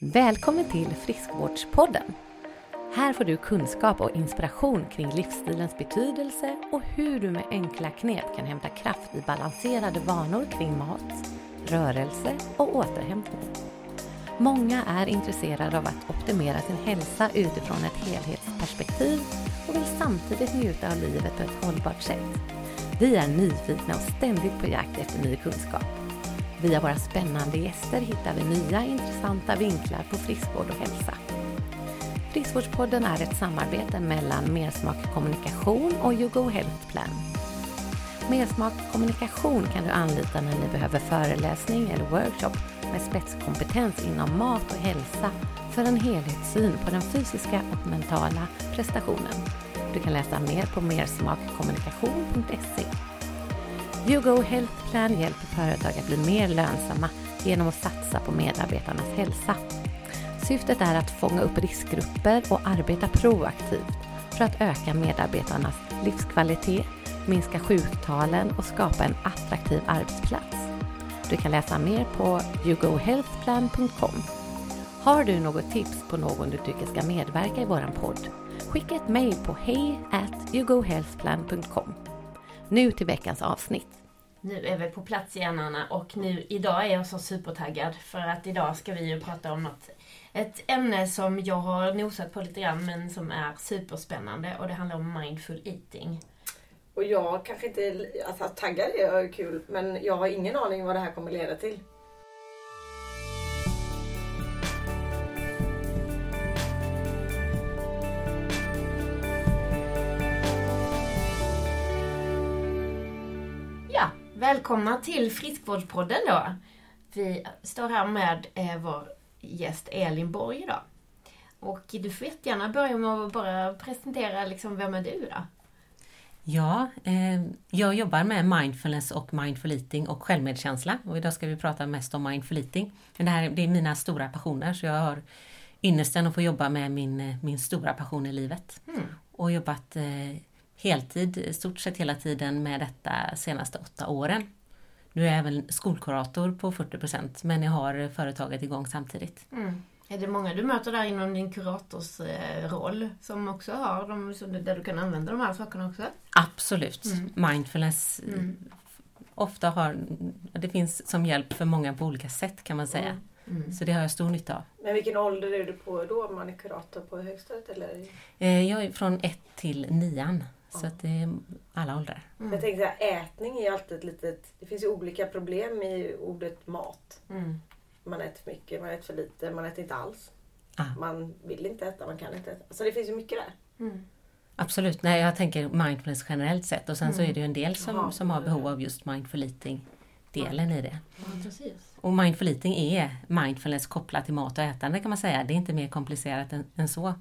Välkommen till Friskvårdspodden! Här får du kunskap och inspiration kring livsstilens betydelse och hur du med enkla knep kan hämta kraft i balanserade vanor kring mat, rörelse och återhämtning. Många är intresserade av att optimera sin hälsa utifrån ett helhetsperspektiv och vill samtidigt njuta av livet på ett hållbart sätt. Vi är nyfikna och ständigt på jakt efter ny kunskap. Via våra spännande gäster hittar vi nya intressanta vinklar på friskvård och hälsa. Friskvårdspodden är ett samarbete mellan Mersmak Kommunikation och YouGo Health Plan. Mersmak Kommunikation kan du anlita när ni behöver föreläsning eller workshop med spetskompetens inom mat och hälsa för en helhetssyn på den fysiska och mentala prestationen. Du kan läsa mer på mersmakkommunikation.se. YouGo Health Plan hjälper företag att bli mer lönsamma genom att satsa på medarbetarnas hälsa. Syftet är att fånga upp riskgrupper och arbeta proaktivt för att öka medarbetarnas livskvalitet, minska sjuktalen och skapa en attraktiv arbetsplats. Du kan läsa mer på yougohealthplan.com. Har du något tips på någon du tycker ska medverka i våran podd? Skicka ett mejl på hej Nu till veckans avsnitt. Nu är vi på plats igen Anna och nu, idag är jag så supertaggad för att idag ska vi ju prata om något, ett ämne som jag har nosat på lite grann men som är superspännande och det handlar om mindful eating. Och jag kanske inte, alltså taggad är kul men jag har ingen aning vad det här kommer leda till. Välkomna till Friskvårdspodden då. Vi står här med eh, vår gäst Elin Borg idag. Och du får jättegärna börja med att bara presentera liksom, vem är du då? Ja, eh, jag jobbar med mindfulness och mindful eating och självmedkänsla och idag ska vi prata mest om mindful eating. Men det här det är mina stora passioner så jag har ynnesten att få jobba med min, eh, min stora passion i livet. Mm. Och jobbat eh, heltid, i stort sett hela tiden med detta senaste åtta åren. Nu är jag även skolkurator på 40% men jag har företaget igång samtidigt. Mm. Är det många du möter där inom din kuratorsroll som också har de, där du kan använda de här sakerna också? Absolut. Mm. Mindfulness Mm. ofta har, det finns som hjälp för många på olika sätt kan man säga. Mm. Så det har jag stor nytta av. Men vilken ålder är du på då? Om man är kurator på högstadiet eller? Eh, Jag är från ett till nian. Så att det är alla åldrar. Mm. Jag tänker så här, ätning är ju alltid ett litet... Det finns ju olika problem i ordet mat. Mm. Man äter för mycket, man äter för lite, man äter inte alls. Ah. Man vill inte äta, man kan inte äta. Så det finns ju mycket där. Mm. Absolut, nej jag tänker mindfulness generellt sett och sen så Mm. är det ju en del som, Jaha. som har behov av just mindful eating delen i det. Ja, precis. Och mindful eating är mindfulness kopplat till mat och ätande kan man säga. Det är inte mer komplicerat än, än så.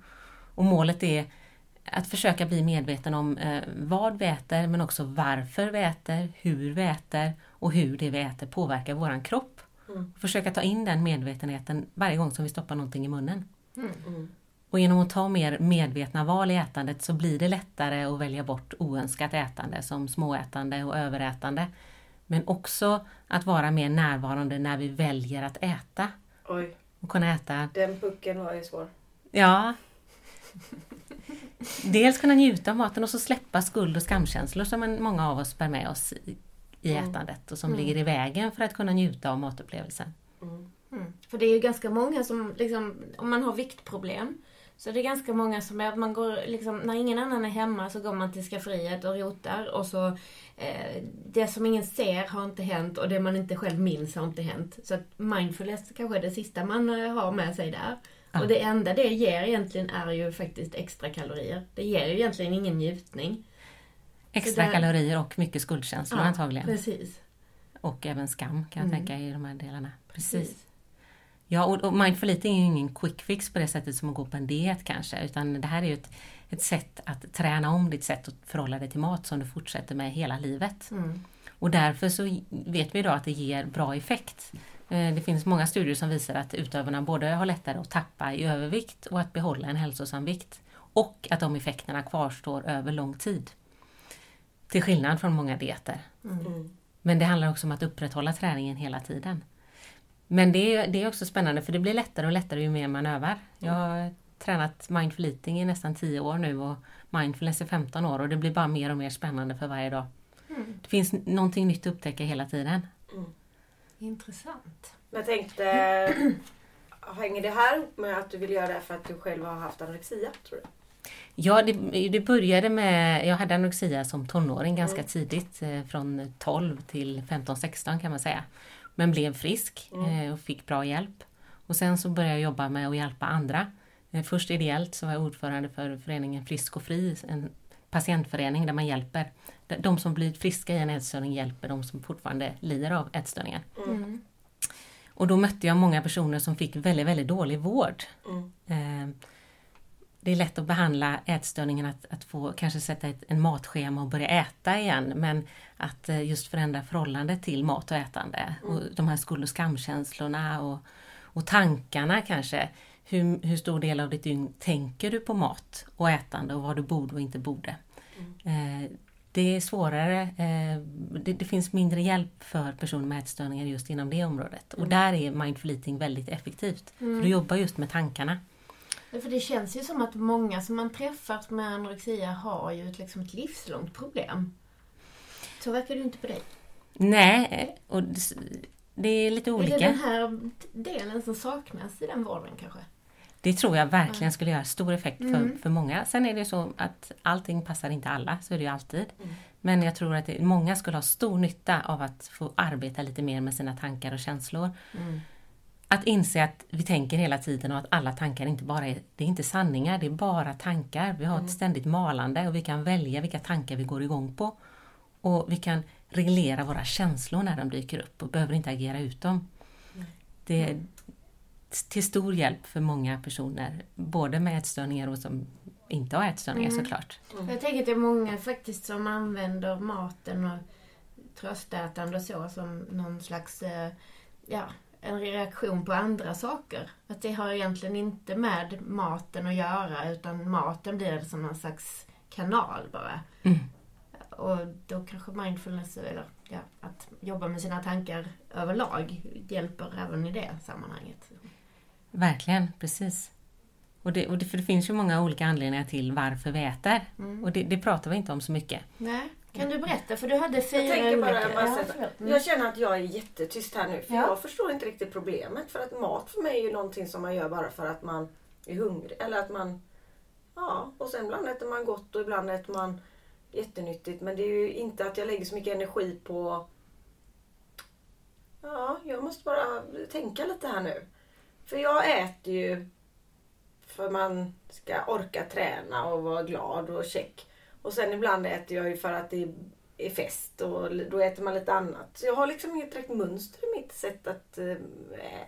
Och målet är att försöka bli medveten om eh, vad vi äter men också varför vi äter, hur vi äter och hur det vi äter påverkar våran kropp. Mm. Försöka ta in den medvetenheten varje gång som vi stoppar någonting i munnen. Mm. Mm. Och genom att ta mer medvetna val i ätandet så blir det lättare att välja bort oönskat ätande som småätande och överätande. Men också att vara mer närvarande när vi väljer att äta. Oj, Och kunna äta, den pucken var ju svår. ja... Dels kunna njuta av maten och så släppa skuld och skamkänslor som en, många av oss bär med oss i, i Mm. ätandet och som Mm. ligger i vägen för att kunna njuta av matupplevelsen. Mm. Mm. För det är ju ganska många som, liksom, om man har viktproblem, så det är ganska många som är att man går, liksom, när ingen annan är hemma så går man till skafferiet och rotar och så eh, det som ingen ser har inte hänt och det man inte själv minns har inte hänt. Så att mindfulness kanske är det sista man eh, har med sig där. Ja. Och det enda det ger egentligen är ju faktiskt extra kalorier. Det ger ju egentligen ingen njutning. Extra där- kalorier och mycket skuldkänslor antagligen. Precis. Och även skam kan jag Mm. tänka i de här delarna. Precis. Ja, och, och mindful eating är ju ingen quick fix på det sättet som att gå på en diet kanske, utan det här är ju ett, ett sätt att träna om ditt sätt att förhålla dig till mat som du fortsätter med hela livet. Mm. Och därför så vet vi idag att det ger bra effekt. Eh, Det finns många studier som visar att utövarna både har lättare att tappa i övervikt och att behålla en hälsosam vikt. Och att de effekterna kvarstår över lång tid. Till skillnad från många dieter. Mm. Mm. Men det handlar också om att upprätthålla träningen hela tiden. Men det är, det är också spännande för det blir lättare och lättare ju mer man övar. Jag har tränat mindful eating i nästan 10 år nu och mindfulness i 15 år och det blir bara mer och mer spännande för varje dag. Mm. Det finns någonting nytt att upptäcka hela tiden. Intressant. Men jag tänkte, hänger det här ihop med att du vill göra det för att du själv har haft anorexia? Tror du? Ja, det, det började med, jag hade anorexia som tonåring ganska tidigt, eh, från 12 till 15-16 kan man säga. Men blev frisk eh, och fick bra hjälp. Och sen så började jag jobba med att hjälpa andra. Eh, Först ideellt så var jag ordförande för föreningen Frisk och Fri, en patientförening där man hjälper de- som blivit friska i en ätstörning hjälper de som fortfarande lider av ätstörningen. Mm. Och då mötte jag många personer som fick väldigt, väldigt dålig vård. Mm. Eh, Det är lätt att behandla ätstörningen, att, att få kanske sätta ett en matschema och börja äta igen, men att eh, just förändra förhållandet till mat och ätande. Och de här skuld och skamkänslorna och, och tankarna kanske. Hur, hur stor del av ditt dygn tänker du på mat och ätande och vad du borde och inte borde? Eh, Det är svårare, eh, det, det finns mindre hjälp för personer med ätstörningar just inom det området. Och där är mindful eating väldigt effektivt. För du jobbar just med tankarna. För det känns ju som att många som man träffar med anorexia har ju ett, liksom ett livslångt problem. Så verkar det inte på dig. Nej, och det, är lite Är det olika. den här delen som saknas i den vården kanske? Det tror jag verkligen skulle göra stor effekt för, Mm. för många. Sen är det så att allting passar inte alla, så är det ju alltid. Mm. Men jag tror att det, många skulle ha stor nytta av att få arbeta lite mer med sina tankar och känslor. Mm. Att inse att vi tänker hela tiden och att alla tankar inte bara är, det är inte sanningar, det är bara tankar. Vi har ett ständigt malande och vi kan välja vilka tankar vi går igång på. Och vi kan reglera våra känslor när de dyker upp och behöver inte agera ut dem. Det är till stor hjälp för många personer, både med ätstörningar och som inte har ätstörningar Mm. såklart. Jag tänker att det är många faktiskt som använder maten och tröstätande och så som någon slags, eh, ja, en reaktion på andra saker. Att det har egentligen inte med maten att göra utan maten blir som någon slags kanal bara. Mm. Och då kanske mindfulness, eller ja, att jobba med sina tankar överlag hjälper även i det sammanhanget. Verkligen, precis. Och det, och det, för det finns ju många olika anledningar till varför vi äter. Mm. Och det, det pratar vi inte om så mycket. Nej, kan du berätta? För du hade fyra Jag tänker bara, olika... bara Ja. Mm. jag känner att jag är jättetyst här nu. För Ja. jag förstår inte riktigt problemet. För att mat för mig är ju någonting som man gör bara för att man är hungrig. Eller att man... Ja, och sen ibland äter man gott och ibland äter man jättenyttigt. Men det är ju inte att jag lägger så mycket energi på... Ja, jag måste bara tänka lite här nu. För jag äter ju för man ska orka träna och vara glad och check. Och sen ibland äter jag ju för att det är fest och då äter man lite annat. Så jag har liksom inget direkt mönster i mitt sätt att eh,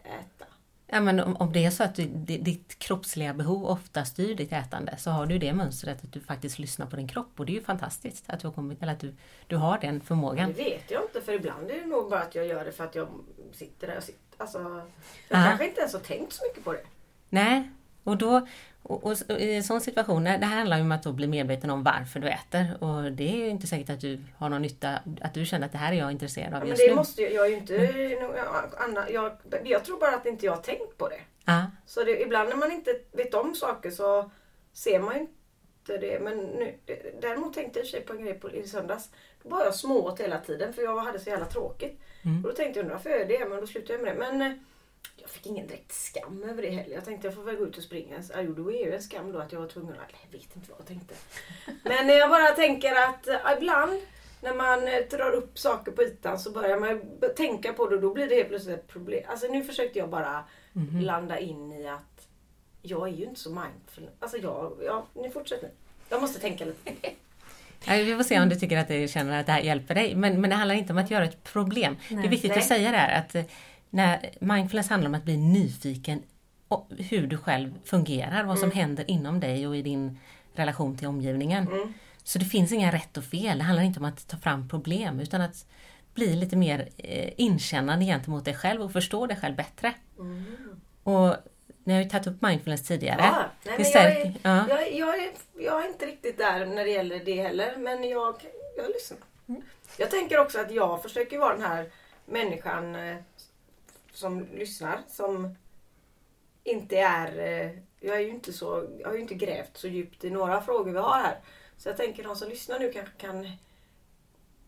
äta. Ja, men om, om det är så att du, di- ditt kroppsliga behov ofta styr ditt ätande så har du det mönstret att du faktiskt lyssnar på din kropp och det är ju fantastiskt att du har, kommit, eller att du, du har den Men förmågan. det vet jag inte för ibland är det nog bara att jag gör det för att jag sitter där och sitter. Alltså, jag Ja. kanske inte ens har tänkt så mycket på det. Nej, och då och, och, och i en sån situation, det här handlar ju om att då bli medveten om varför du äter och det är ju inte säkert att du har någon nytta, att du känner att det här är jag intresserad Ja, av men just det nu. måste jag, jag är ju inte någon annan, jag, jag tror bara att inte jag har tänkt på det. Ja, Så det, ibland när man inte vet om saker så ser man inte det. Men nu, däremot tänkte jag i på en grej på, i söndags. Då var jag smååt hela tiden för jag hade så jävla tråkigt. Mm. Och då tänkte jag undra varför jag gör det? Men då slutade jag med det. Men eh, jag fick ingen direkt skam över det heller. Jag tänkte jag får väl gå ut och springa. Så, ja, jo, då är ju en skam då att jag var tvungen att... Jag vet inte vad jag tänkte. Men jag bara tänker att eh, ibland när man eh, drar upp saker på ytan så börjar man tänka på det och då blir det helt plötsligt ett problem. Alltså nu försökte jag bara Mhm. landa in i att jag är ju inte så mindful. Alltså jag, ja, ni fortsätter. Jag måste tänka lite. Vi får se om du tycker att du känner att det här hjälper dig. Men, men det handlar inte om att göra ett problem. Det är viktigt Nej. att säga det här att eh, när mindfulness handlar om att bli nyfiken och hur du själv fungerar, vad som händer inom dig och i din relation till omgivningen. Mm. Så det finns inga rätt och fel. Det handlar inte om att ta fram problem utan att bli lite mer eh, inkännande gentemot dig själv och förstå dig själv bättre. Och ni har ju tagit upp mindfulness tidigare. Ja, nej, men jag, är, ja. jag, jag, är, jag är inte riktigt där när det gäller det heller. Men jag, jag lyssnar. Jag tänker också att jag försöker vara den här människan eh, som lyssnar som inte är... eh, Jag är ju inte så... Jag har ju inte grävt så djupt i några frågor vi har här. Så jag tänker de som lyssnar nu kanske kan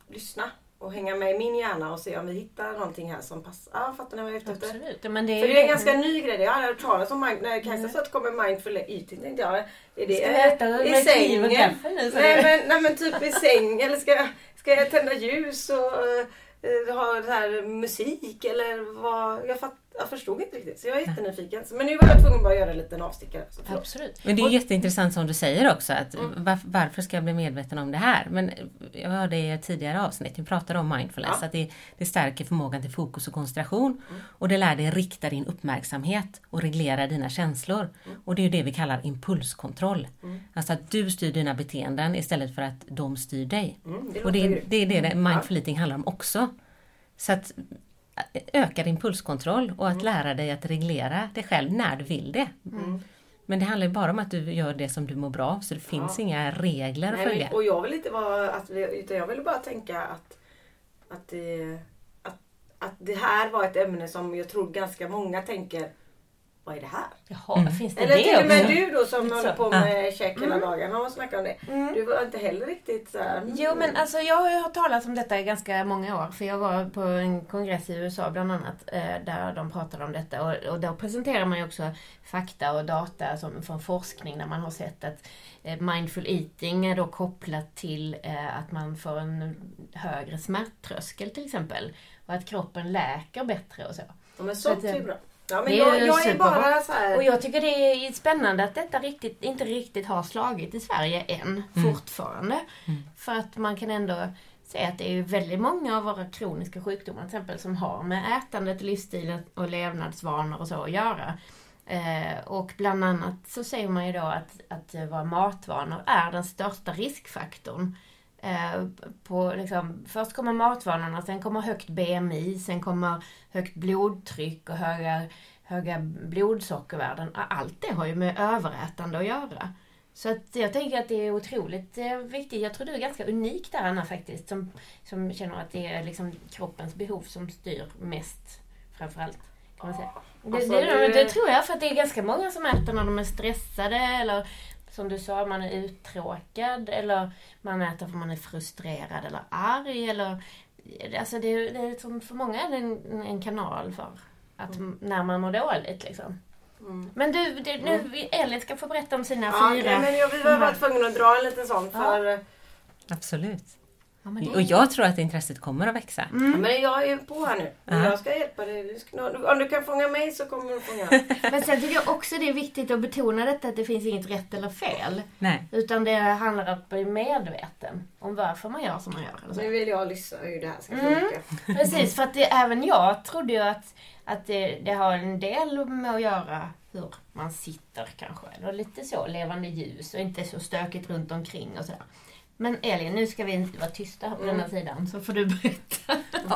lyssna och hänga med i min hjärna och se om vi hittar någonting här som passar. Ja, fattar ni vad jag är ute efter? Absolut. Ja, Men det är För det är en ganska ny grej. Jag har aldrig hört talas om mind, när Kajsa sa att det kommer mindful eating tänkte jag. Är det Ska vi äta i med och sängen? gaffel nu? Nej men, nej men typ i säng eller ska, jag- ska jag tända ljus och uh, ha här musik eller vad? Jag, fatt, jag förstod inte riktigt så jag är jättenyfiken. Men nu var jag tvungen att göra en liten avstickare. Absolut. Men det är jätteintressant som du säger också, att Mm. var, varför ska jag bli medveten om det här? Men jag hörde i ett tidigare avsnitt, vi pratade om mindfulness, Ja. att det, det stärker förmågan till fokus och koncentration Mm. och det lär dig rikta din uppmärksamhet och reglera dina känslor. Och det är ju det vi kallar impulskontroll. Mm. Alltså att du styr dina beteenden istället för att de styr dig. Mm, det Och det, det är det det Mm. mindful eating handlar om också. Så att ökad impulskontroll och att lära dig att reglera dig själv när du vill det. Mm. Men det handlar ju bara om att du gör det som du mår bra av, så det finns Ja. inga regler att Nej, följa. men, och jag vill inte vara... Att, utan jag ville bara tänka att, att, det, att, att det här var ett ämne som jag tror ganska många tänker vad är det här? Jaha, Mm. finns det Eller det till och med du då som håller så. på med käk hela Mm. dagarna och snackar om det. Mm. Du var inte heller riktigt så här, mm. Jo men alltså jag har talas om detta i ganska många år. För jag var på en kongress i USA bland annat. eh, Där de pratade om detta. Och, och då presenterar man ju också fakta och data som, från forskning. Där man har sett att eh, mindful eating är då kopplat till eh, att man får en högre smärttröskel till exempel. Och att kroppen läker bättre och så. Ja, men Så sånt att, är bra. Ja, men jag, jag är bara så här... Och jag tycker det är spännande att detta riktigt, inte riktigt har slagit i Sverige än, fortfarande. För att man kan ändå se att det är väldigt många av våra kroniska sjukdomar till exempel som har med ätandet, livsstilen och levnadsvanor och så att göra. Eh, och bland annat så säger man ju då att, att våra matvanor är den största riskfaktorn. Eh, på, liksom, först kommer matvanorna, sen kommer högt BMI, sen kommer högt blodtryck och höga, höga blodsockervärden. Allt det har ju med överätande att göra. Så att jag tänker att det är otroligt eh, viktigt. Jag tror du är ganska unik där Anna faktiskt. Som, som känner att det är liksom kroppens behov som styr mest framförallt. Kan man säga. Det, Alltså, det, det- det tror jag för att det är ganska många som äter när de är stressade eller som du sa, man är uttråkad eller man äter för man är frustrerad eller arg eller Alltså det, är- det är som för många är det en, en kanal för att när man mår dåligt liksom. Mm. Men du, det, nu, Elin ska få berätta om sina Ja, fyra... nej, men jag, vi var bara tvungna att dra en liten sån Ja. för... Absolut. Ja, det- Och jag tror att intresset kommer att växa. Ja, men jag är på här nu. Ja. Jag ska hjälpa dig. Du ska- Om du kan fånga mig så kommer du fånga mig. Men sen tycker jag också det är viktigt att betona detta att det finns inget rätt eller fel. Nej. Utan det handlar om att bli medveten om varför man gör som man gör. Eller så. Nu vill jag lyssna hur det här ska Mm. funka. Precis, för att det, även jag trodde ju att, att det, det har en del med att göra hur man sitter kanske. Eller lite så, levande ljus och inte så stökigt runt omkring och sådär. Men Elin, nu ska vi inte vara tysta här på Mm. denna sidan, så får du berätta.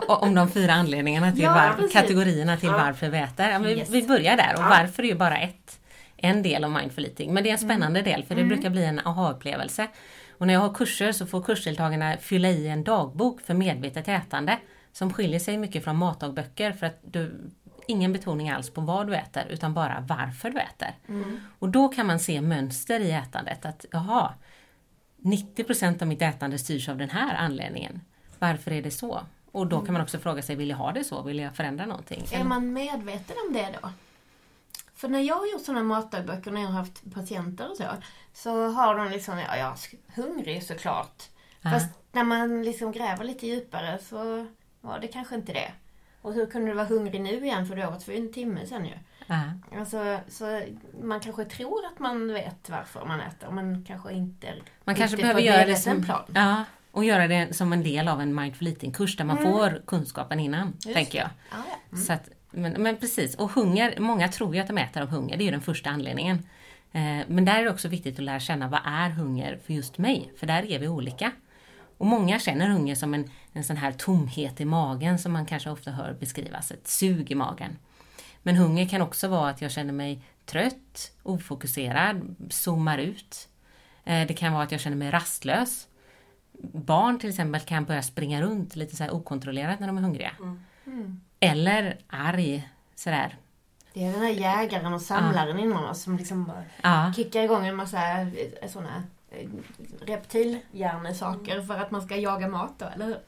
Om de fyra anledningarna till Ja, var, precis. kategorierna till Ja. varför vi äter. Ja, vi, Yes. vi börjar där och Ja. varför är ju bara ett, en del av mindful eating. Men det är en spännande del för det Mm. brukar bli en aha-upplevelse. Och när jag har kurser så får kursdeltagarna fylla i en dagbok för medvetet ätande som skiljer sig mycket från matdagböcker för att du ingen betoning alls på vad du äter utan bara varför du äter. Och då kan man se mönster i ätandet. Att jaha, 90% av mitt ätande styrs av den här anledningen. Varför är det så? Och då kan man också fråga sig, vill jag ha det så? Vill jag förändra någonting? Är man medveten om det då? För när jag har gjort sådana matdagböcker, när jag har haft patienter och så, så har de liksom, ja, jag är hungrig såklart. Ja. Fast när man liksom gräver lite djupare så var det kanske inte det. Och hur kunde du vara hungrig nu igen? För du åt för en timme sedan ju. Ja. Alltså, så man kanske tror att man vet varför man äter, men kanske inte Man kanske behöver göra det som, plan. ja, och göra det som en del av en mindful eating-kurs där man får kunskapen innan, tänker jag. Ja, ja. Mm. Så att, men, men precis, och hunger, många tror ju att de äter av hunger, det är ju den första anledningen. Eh, men där är det också viktigt att lära känna vad är hunger för just mig? För där är vi olika. Och många känner hunger som en, en sån här tomhet i magen som man kanske ofta hör beskrivas, ett sug i magen. Men hunger kan också vara att jag känner mig trött, ofokuserad, zoomar ut. Eh, Det kan vara att jag känner mig rastlös. Barn till exempel kan börja springa runt lite så okontrollerat när de är hungriga. Mm. Eller arg, sådär. Det är den här jägaren och samlaren inom oss som liksom bara Ja, kickar igång en massa eh, sådana reptilhjärnesaker för att man ska jaga mat då, eller hur?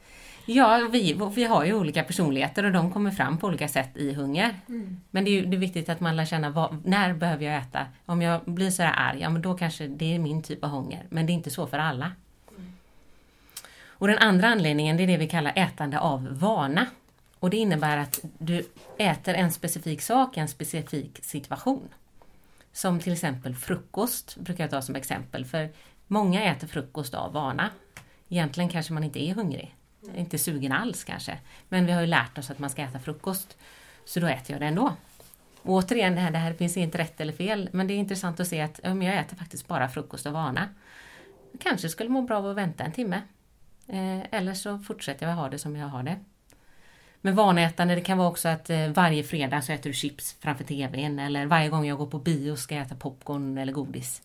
Ja vi, vi har ju olika personligheter och de kommer fram på olika sätt i hunger. Men det är ju det är viktigt att man lär känna vad, när behöver jag äta? Om jag blir sådär arg, ja men då kanske det är min typ av hunger. Men det är inte så för alla. Och den andra anledningen det är det vi kallar ätande av vana. Och det innebär att du äter en specifik sak i en specifik situation. Som till exempel frukost brukar jag ta som exempel. För många äter frukost av vana. Egentligen kanske man inte är hungrig. Mm. Inte sugen alls kanske. Men vi har ju lärt oss att man ska äta frukost. Så då äter jag det ändå. Och återigen, det här, det här finns inte rätt eller fel. Men det är intressant att se att ja, jag äter faktiskt bara frukost av vana. Jag kanske skulle må bra av att vänta en timme. Eh, eller så fortsätter jag ha det som jag har det. Men vanätande det kan vara också att eh, varje fredag så äter du chips framför TVn eller varje gång jag går på bio ska jag äta popcorn eller godis.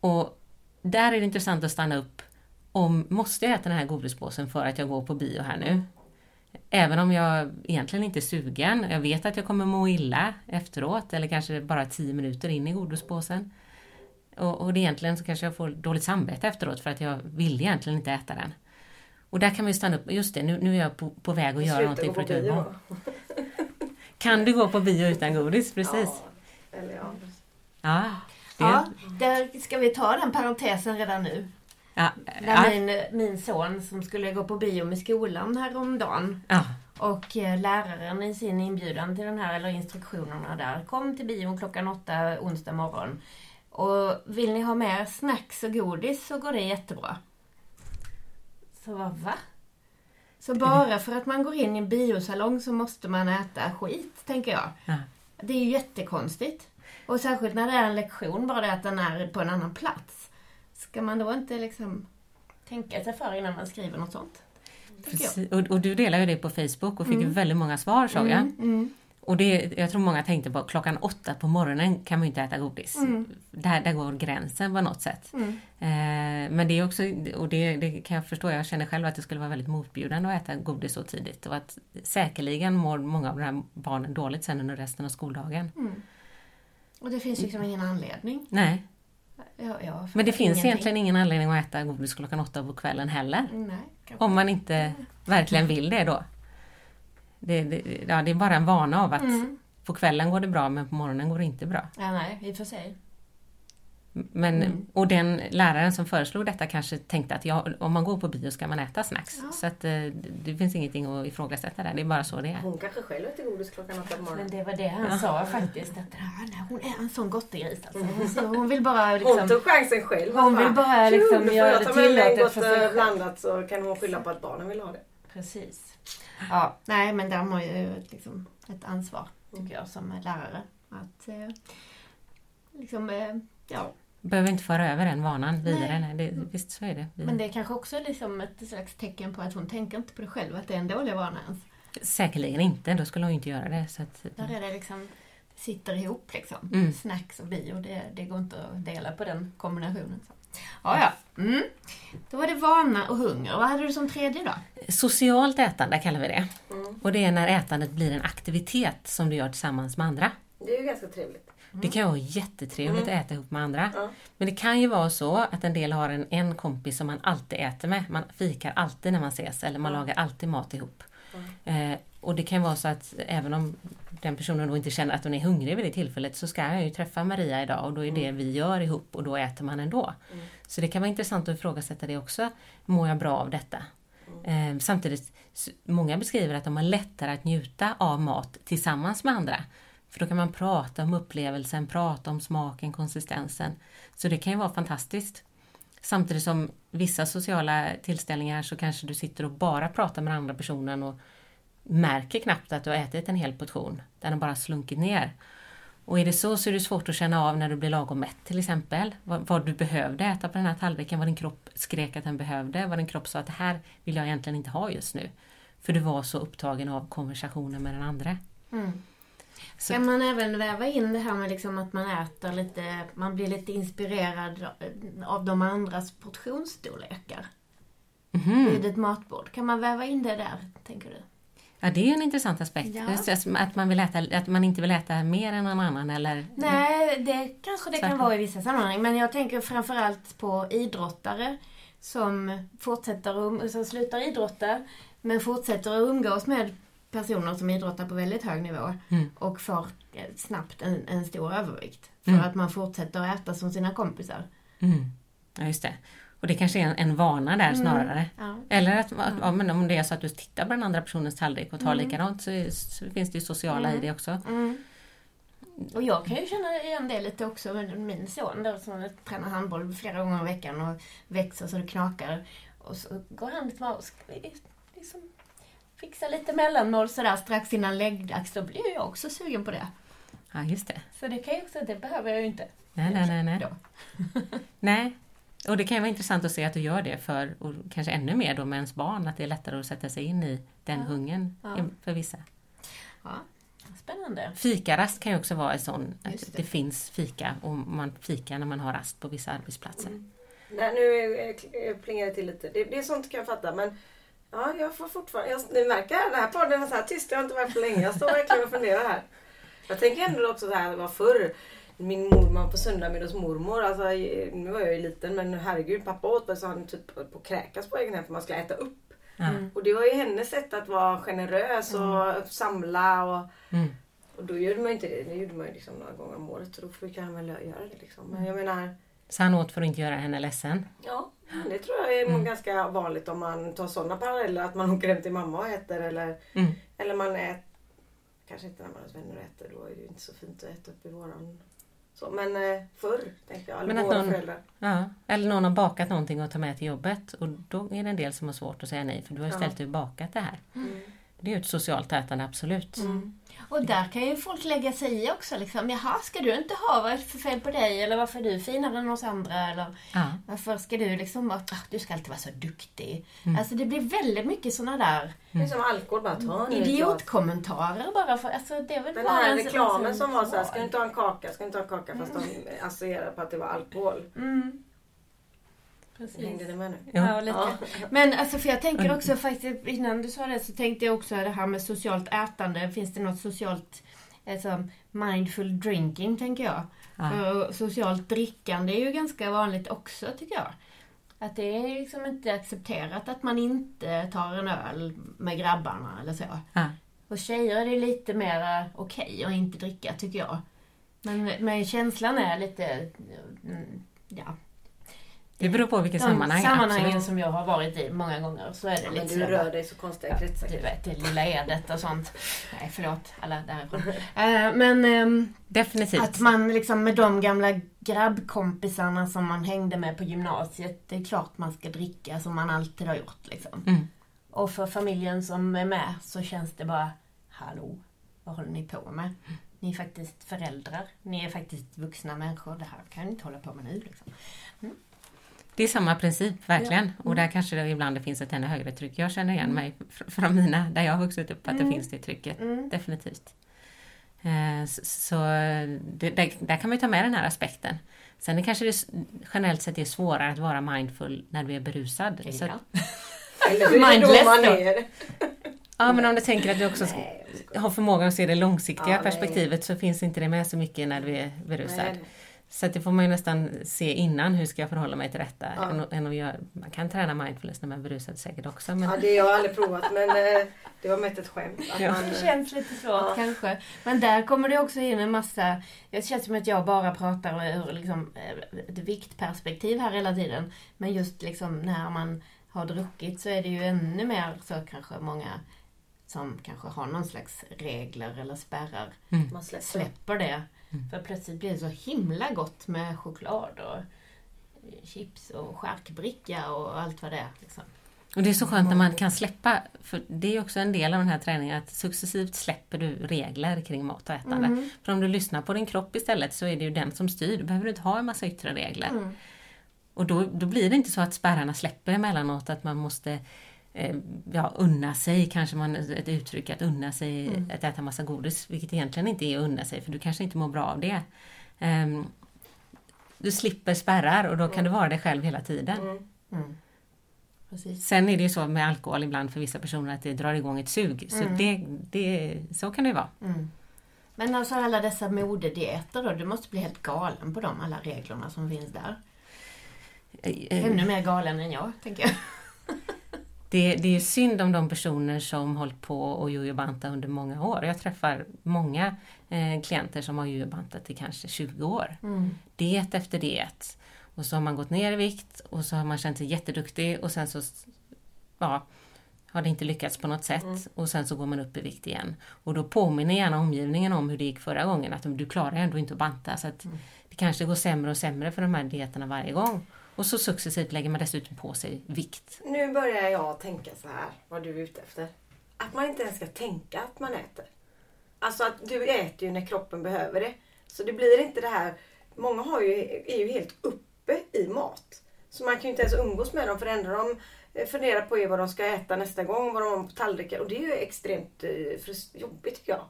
Och där är det intressant att stanna upp. Om, måste jag äta den här godispåsen för att jag går på bio här nu? Även om jag egentligen inte är sugen. Jag vet att jag kommer må illa efteråt eller kanske bara 10 minuter in i godispåsen. Och, och det egentligen så kanske jag får dåligt samvete efteråt för att jag vill egentligen inte äta den. Och där kan man ju stanna upp. Just det, nu, nu är jag på, på väg att göra någonting gå för att bio. Kan du gå på bio utan godis? Precis. Ja, eller ja. Ja. det- Ja, där ska vi ta den parentesen redan nu. Ja, ja, min, min son som skulle gå på bio med skolan häromdagen ja. och eh, läraren i sin inbjudan till den här, eller instruktionerna där, kom till bion klockan åtta onsdag morgon. Och vill ni ha mer snacks och godis så går det jättebra. Så vad, va? Så bara för att man går in i en biosalong så måste man äta skit, tänker jag. Ja. Det är ju jättekonstigt. Och särskilt när det är en lektion, bara det att den är på en annan plats. Ska man då inte liksom tänka sig för innan man skriver något sånt? Precis. Och, och du delar ju det på Facebook och fick ju väldigt många svar såg jag. Mm, mm. Och det, jag tror många tänkte på klockan åtta på morgonen kan man ju inte äta godis. Där, där går gränsen på något sätt. Mm. Eh, men det är också, och det, det kan jag förstå, jag känner själv att det skulle vara väldigt motbjudande att äta godis så tidigt. Och att säkerligen mår många av de här barnen dåligt sen under resten av skoldagen. Och det finns liksom ingen anledning. Nej, Ja, ja, men det finns ingenting. egentligen ingen anledning att äta godis klockan åtta på kvällen heller. Nej. Om man inte verkligen vill det då. Det, det, ja, det är bara en vana av att Mm. på kvällen går det bra men på morgonen går det inte bra. Ja, nej, i och för sig. Men, Mm. Och den läraren som föreslog detta kanske tänkte att ja, om man går på bio ska man äta snacks. Ja. Så att, eh, det, finns ingenting att ifrågasätta där, det är bara så det är. Hon kanske själv äter godis klockan åtta på Men morgonen. det var det han sa faktiskt. Att "Ah, nej, hon är en sån gottegris alltså. Så Hon vill bara liksom... Hon tog chansen själv. Hon vill bara "Tjo, liksom göra jag det tillåtet för sig eh, själv." blandat så kan hon skylla på att barnen vill ha det. Precis. Ja, nej men där har man ju ett, liksom, ett ansvar, tycker jag, som lärare. Att eh, liksom, eh, ja. Behöver inte föra över den vanan vidare. Nej. Nej. det, visst så är det. Vi- Men det är kanske också liksom ett slags tecken på att hon tänker inte på det själv, att det är en dålig vana ens. Säkerligen inte, då skulle hon ju inte göra det. Så att, Där är det liksom, sitter ihop liksom. Mm. Snacks och bio, det, det går inte att dela på den kombinationen. Så. Ja, ja. Mm. Då var det vana och hunger. Vad hade du som tredje då? Socialt ätande kallar vi det. Mm. Och det är när ätandet blir en aktivitet som du gör tillsammans med andra. Det är ju ganska trevligt. Det kan vara jättetrevligt Mm. att äta ihop med andra. Ja. Men det kan ju vara så att en del har en, en kompis som man alltid äter med. Man fikar alltid när man ses eller man lagar alltid mat ihop. Eh, och det kan vara så att även om den personen då inte känner att hon är hungrig vid det tillfället så ska jag ju träffa Maria idag och då är det vi gör ihop och då äter man ändå. Mm. Så det kan vara intressant att ifrågasätta det också. Mår jag bra av detta? Eh, samtidigt, många beskriver att de har lättare att njuta av mat tillsammans med andra. För då kan man prata om upplevelsen, prata om smaken, konsistensen. Så det kan ju vara fantastiskt. Samtidigt som vissa sociala tillställningar så kanske du sitter och bara pratar med den andra personen och märker knappt att du har ätit en hel portion. Den har bara slunkit ner. Och är det så så är det svårt att känna av när du blir lagom mätt till exempel. Vad, vad du behövde äta på den här tallriken, vad din kropp skrek att den behövde, vad din kropp sa att det här vill jag egentligen inte ha just nu. För du var så upptagen av konversationen med den andra. Mm. Så- Kan man även väva in det här med liksom att man äter lite, man blir lite inspirerad av de andras portionsstorlekar Mhm. vid ett matbord? Kan man väva in det där, tänker du? Ja, det är en intressant aspekt. Ja. Att, man vill äta, att man inte vill äta mer än någon annan eller... Nej, det kanske det kan Tvärtom. vara i vissa sammanhang. Men jag tänker framförallt på idrottare som fortsätter som slutar idrotta men fortsätter att umgås med personer som idrottar på väldigt hög nivå Mm. och får eh, snabbt en, en stor övervikt. För Mm. att man fortsätter att äta som sina kompisar. Mm. Ja, just det. Och det kanske är en, en vana där snarare. Ja. Eller att, ja, men om det är så att du tittar på den andra personens tallrik och tar Mm. likadant så, så finns det ju sociala i det också. Mm. Och jag kan ju känna igen det lite också med min son där som tränar handboll flera gånger i veckan och växer så det knakar. Och så går han mig och liksom fixa lite mellanmål sådär strax innan läggdags. Då blir jag också sugen på det. Ja, just det. Så det kan ju också, det behöver jag ju inte. Nej, nej, nej. nej. Nej. Och det kan ju vara intressant att se att du gör det för, och kanske ännu mer då med ens barn, att det är lättare att sätta sig in i den Ja. hungern Ja. för vissa. Ja, spännande. Fikarast kan ju också vara en sån, att det. det. finns fika och man fikar när man har rast på vissa arbetsplatser. Nej, nu plingar det till lite. Det, det är sånt kan jag fatta men ja, jag får fortfarande... Jag, ni märker den här podden är så här tyst. Jag har inte varit på länge. Jag står verkligen och funderar här. Jag tänker ändå också så här, det var förr. Min mormor på söndag med hos mormor. Alltså, nu var jag ju liten men herregud pappa åt väl så han typ på att kräkas på egen hand för man skulle äta upp. Ja. Och det var ju hennes sätt att vara generös och samla och Mm. och då gjorde man inte det. Det gjorde man ju liksom några gånger om året. Så då fick han väl göra det liksom. Men jag menar, Så han åt för att inte göra henne ledsen. ja. Det tror jag är ganska vanligt om man tar sådana paralleller. Att man åker hem till mamma och äter eller, Mm. eller man äter. Kanske inte när man har vänner och äter. Då är det inte så fint att äta upp i våran. Så, men eh, förr tänkte jag. Eller Men våra någon- föräldrar. Ja. Eller någon har bakat någonting och tar med till jobbet och då är det en del som har svårt att säga nej för du har ju Ja. istället bakat det här. Mm. Det är ju ett socialt ätande, absolut. Och där kan ju folk lägga sig i också. Liksom. Jaha, ska du inte ha? Vad är det för fel på dig? Eller varför är du finare än oss andra? Eller Ja. varför ska du liksom vara... Ah, du ska alltid vara så duktig. Mm. Alltså det blir väldigt mycket sådana där är som alkohol bara. Ta idiotkommentarer bara för... Alltså det är väl Den bara här en- reklamen en- som var så här, ska du inte ha en kaka, ska du inte ha en kaka fast de associerar på att det var alkohol. Mm. Precis. Hängde det med nu? Ja, lite. Ja. Men alltså för jag tänker också faktiskt, innan du sa det så tänkte jag också det här med socialt ätande. Finns det något socialt, alltså mindful drinking tänker jag. Ja. För socialt drickande är ju ganska vanligt också tycker jag. Att det är liksom inte accepterat att man inte tar en öl med grabbarna eller så. Ja. Och tjejer är det lite mer okej att inte dricka tycker jag. Men, men känslan är lite, mm, ja. Det beror på vilket sammanhang. sammanhangen absolut. som jag har varit i många gånger så är det Men lite du så. rör dig så konstiga kretsar. Du vet, det lilla Edet och sånt. Nej, förlåt alla därifrån. Eh, Men ehm, Definitivt. att man liksom med de gamla grabbkompisarna som man hängde med på gymnasiet, det är klart man ska dricka som man alltid har gjort. Liksom. Mm. Och för familjen som är med så känns det bara, hallå, vad håller ni på med? Ni är faktiskt föräldrar, ni är faktiskt vuxna människor, det här kan ni inte hålla på med nu. Liksom. Det är samma princip, verkligen. Mm. Och där kanske det ibland det finns ett ännu högre tryck. Jag känner igen mig fr- från mina, där jag har vuxit upp, att det Mm. finns det trycket. Mm. Definitivt. Eh, Så, så det, där, där kan man ju ta med den här aspekten. Sen är kanske det generellt sett är svårare att vara mindful när du är berusad. Så, Ja. Eller hur är det Mindless då man då. är? ja, men om du tänker att du också Nej, har förmågan att se det långsiktiga Ja, perspektivet så finns inte det med så mycket när du är berusad. nej. Så att det får man ju nästan se innan, hur ska jag förhålla mig till detta? Ja. Än, än att göra, man kan träna mindfulness när man är berusad säkert också. Men, Ja, det har jag aldrig provat men eh, det var mest ett skämt. Ja. man, Det känns lite svårt Ja. kanske. Men där kommer det också in en massa... Det känns som att jag bara pratar ur liksom, eh, ett viktperspektiv här hela tiden. Men just liksom när man har druckit så är det ju ännu mer så kanske många som kanske har någon slags regler eller spärrar mm. släpper det. Mm. För plötsligt blir det så himla gott med choklad och chips och charkbricka och allt vad det är. Liksom. Och det är så skönt när man kan släppa, för det är också en del av den här träningen, att successivt släpper du regler kring mat och ätande. Mm. För om du lyssnar på din kropp istället så är det ju den som styr, du behöver inte ha en massa yttre regler. Mm. Och då, då blir det inte så att spärrarna släpper emellanåt, att man måste ja, unna sig, kanske man, ett uttryck, att unna sig Mm. att äta massa godis, vilket egentligen inte är att unna sig, för du kanske inte mår bra av det. Ehm, du slipper spärrar och då kan du vara dig själv hela tiden. Mm. Mm. Sen är det ju så med alkohol ibland för vissa personer att det drar igång ett sug. Så, det, det, så kan det ju vara. Mm. Men alltså alla dessa modedieter då, du måste bli helt galen på dem, alla reglerna som finns där. Eh, Ännu mer galen än jag, tänker jag. Det, det är synd om de personer som hållit på och jojobanta under många år. Jag träffar många eh, klienter som har jojobantat i kanske 20 år. Mm. Diet efter diet. Och så har man gått ner i vikt och så har man känt sig jätteduktig och sen så ja, har det inte lyckats på något sätt och sen så går man upp i vikt igen. Och då påminner gärna omgivningen om hur det gick förra gången, att du klarar ändå inte att banta. Så att det kanske går sämre och sämre för de här dieterna varje gång. Och så successivt lägger man dessutom på sig vikt. Nu börjar jag tänka så här, vad du är ute efter. Att man inte ens ska tänka att man äter. Alltså att du äter ju när kroppen behöver det. Så det blir inte det här, många har ju, är ju helt uppe i mat. Så man kan ju inte ens umgås med dem för det enda de funderar på är vad de ska äta nästa gång, vad de har på tallriken. Och det är ju extremt eh, jobbigt tycker jag.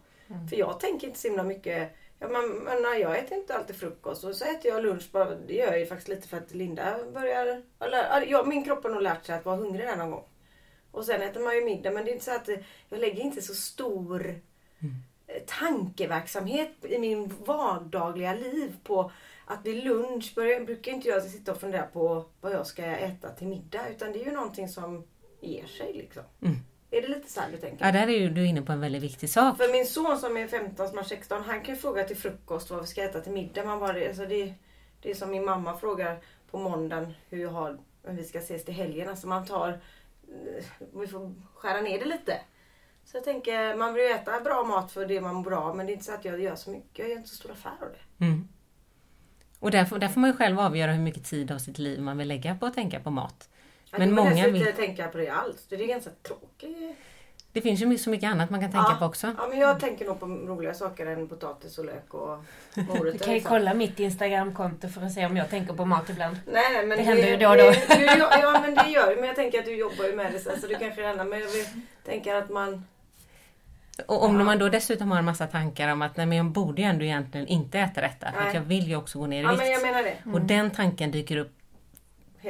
För jag tänker inte så himla mycket Ja, man, man, jag äter inte alltid frukost och så äter jag lunch bara. Det gör jag ju faktiskt lite för att Linda börjar... Eller, ja, min kropp har nog lärt sig att vara hungrig där någon gång. Och sen äter man ju middag men det är inte så att jag lägger inte så stor eh, tankeverksamhet i min vardagliga liv på att vid lunch börjar, brukar inte jag sitta och fundera på vad jag ska äta till middag utan det är ju någonting som ger sig liksom. Mm. Är det lite så du tänker? Ja, där är du inne på en väldigt viktig sak. För min son som är 15, som är 16, han kan ju fråga till frukost vad vi ska äta till middag. Man bara, alltså det, det är som min mamma frågar på måndagen hur jag har, om vi ska ses till helgen. Alltså man tar, eh, vi får skära ner det lite. Så jag tänker, man vill ju äta bra mat för det man mår bra men det är inte så att jag gör så mycket. Jag gör inte så stor affär av det. Mm. Och där får, där får man ju själv avgöra hur mycket tid av sitt liv man vill lägga på att tänka på mat. Men många vill inte tänka på det alls. Det är ganska tråkigt. det finns ju så mycket annat man kan tänka Ja. på också. Ja men jag tänker nog på roliga saker än potatis och lök och morötter. Du kan ju liksom. kolla mitt Instagramkonto för att se om jag tänker på mat ibland. Nej, men Det händer ju då och då. Det, du, ja, men det gör det. Men jag tänker att du jobbar ju med det sen så du kanske ändrar. Men jag vill, tänker att man... Och om Ja. man då dessutom har en massa tankar om att nej, men jag borde ju ändå egentligen inte äta detta för att Nej. jag vill ju också gå ner i Ja, vikt. men jag menar det. Och den tanken dyker upp.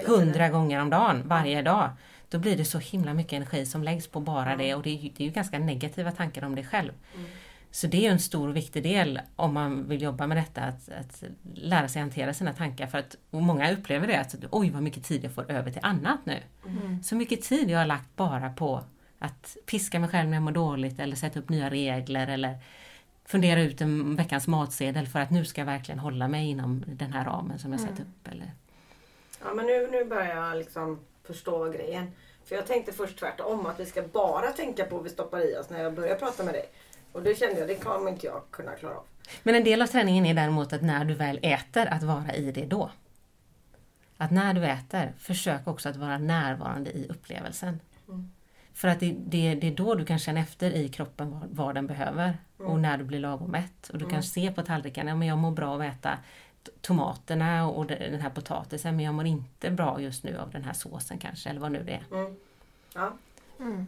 Hundra gånger om dagen, varje dag. Då blir det så himla mycket energi som läggs på bara det och det är, ju, det är ju ganska negativa tankar om dig själv. Mm. Så det är en stor och viktig del om man vill jobba med detta, att, att lära sig hantera sina tankar. För att många upplever det, att oj vad mycket tid jag får över till annat nu. Mm. Så mycket tid jag har lagt bara på att piska mig själv när jag mår dåligt eller sätta upp nya regler eller fundera ut en veckans matsedel för att nu ska jag verkligen hålla mig inom den här ramen som jag satt upp. Eller, Ja, men nu, nu börjar jag liksom förstå grejen. För jag tänkte först tvärtom att vi ska bara tänka på vad vi stoppar i oss när jag börjar prata med dig. Och det kände jag, det kommer inte jag kunna klara av. Men en del av träningen är däremot att när du väl äter, att vara i det då. Att när du äter, försök också att vara närvarande i upplevelsen. Mm. För att det, det, det är då du kan känna efter i kroppen vad, vad den behöver och när du blir lagom mätt. Och du kan se på tallriken, ja men jag mår bra av att äta tomaterna och de- den här potatisen men jag mår inte bra just nu av den här såsen kanske, eller vad nu det är. Mm. Ja. Mm.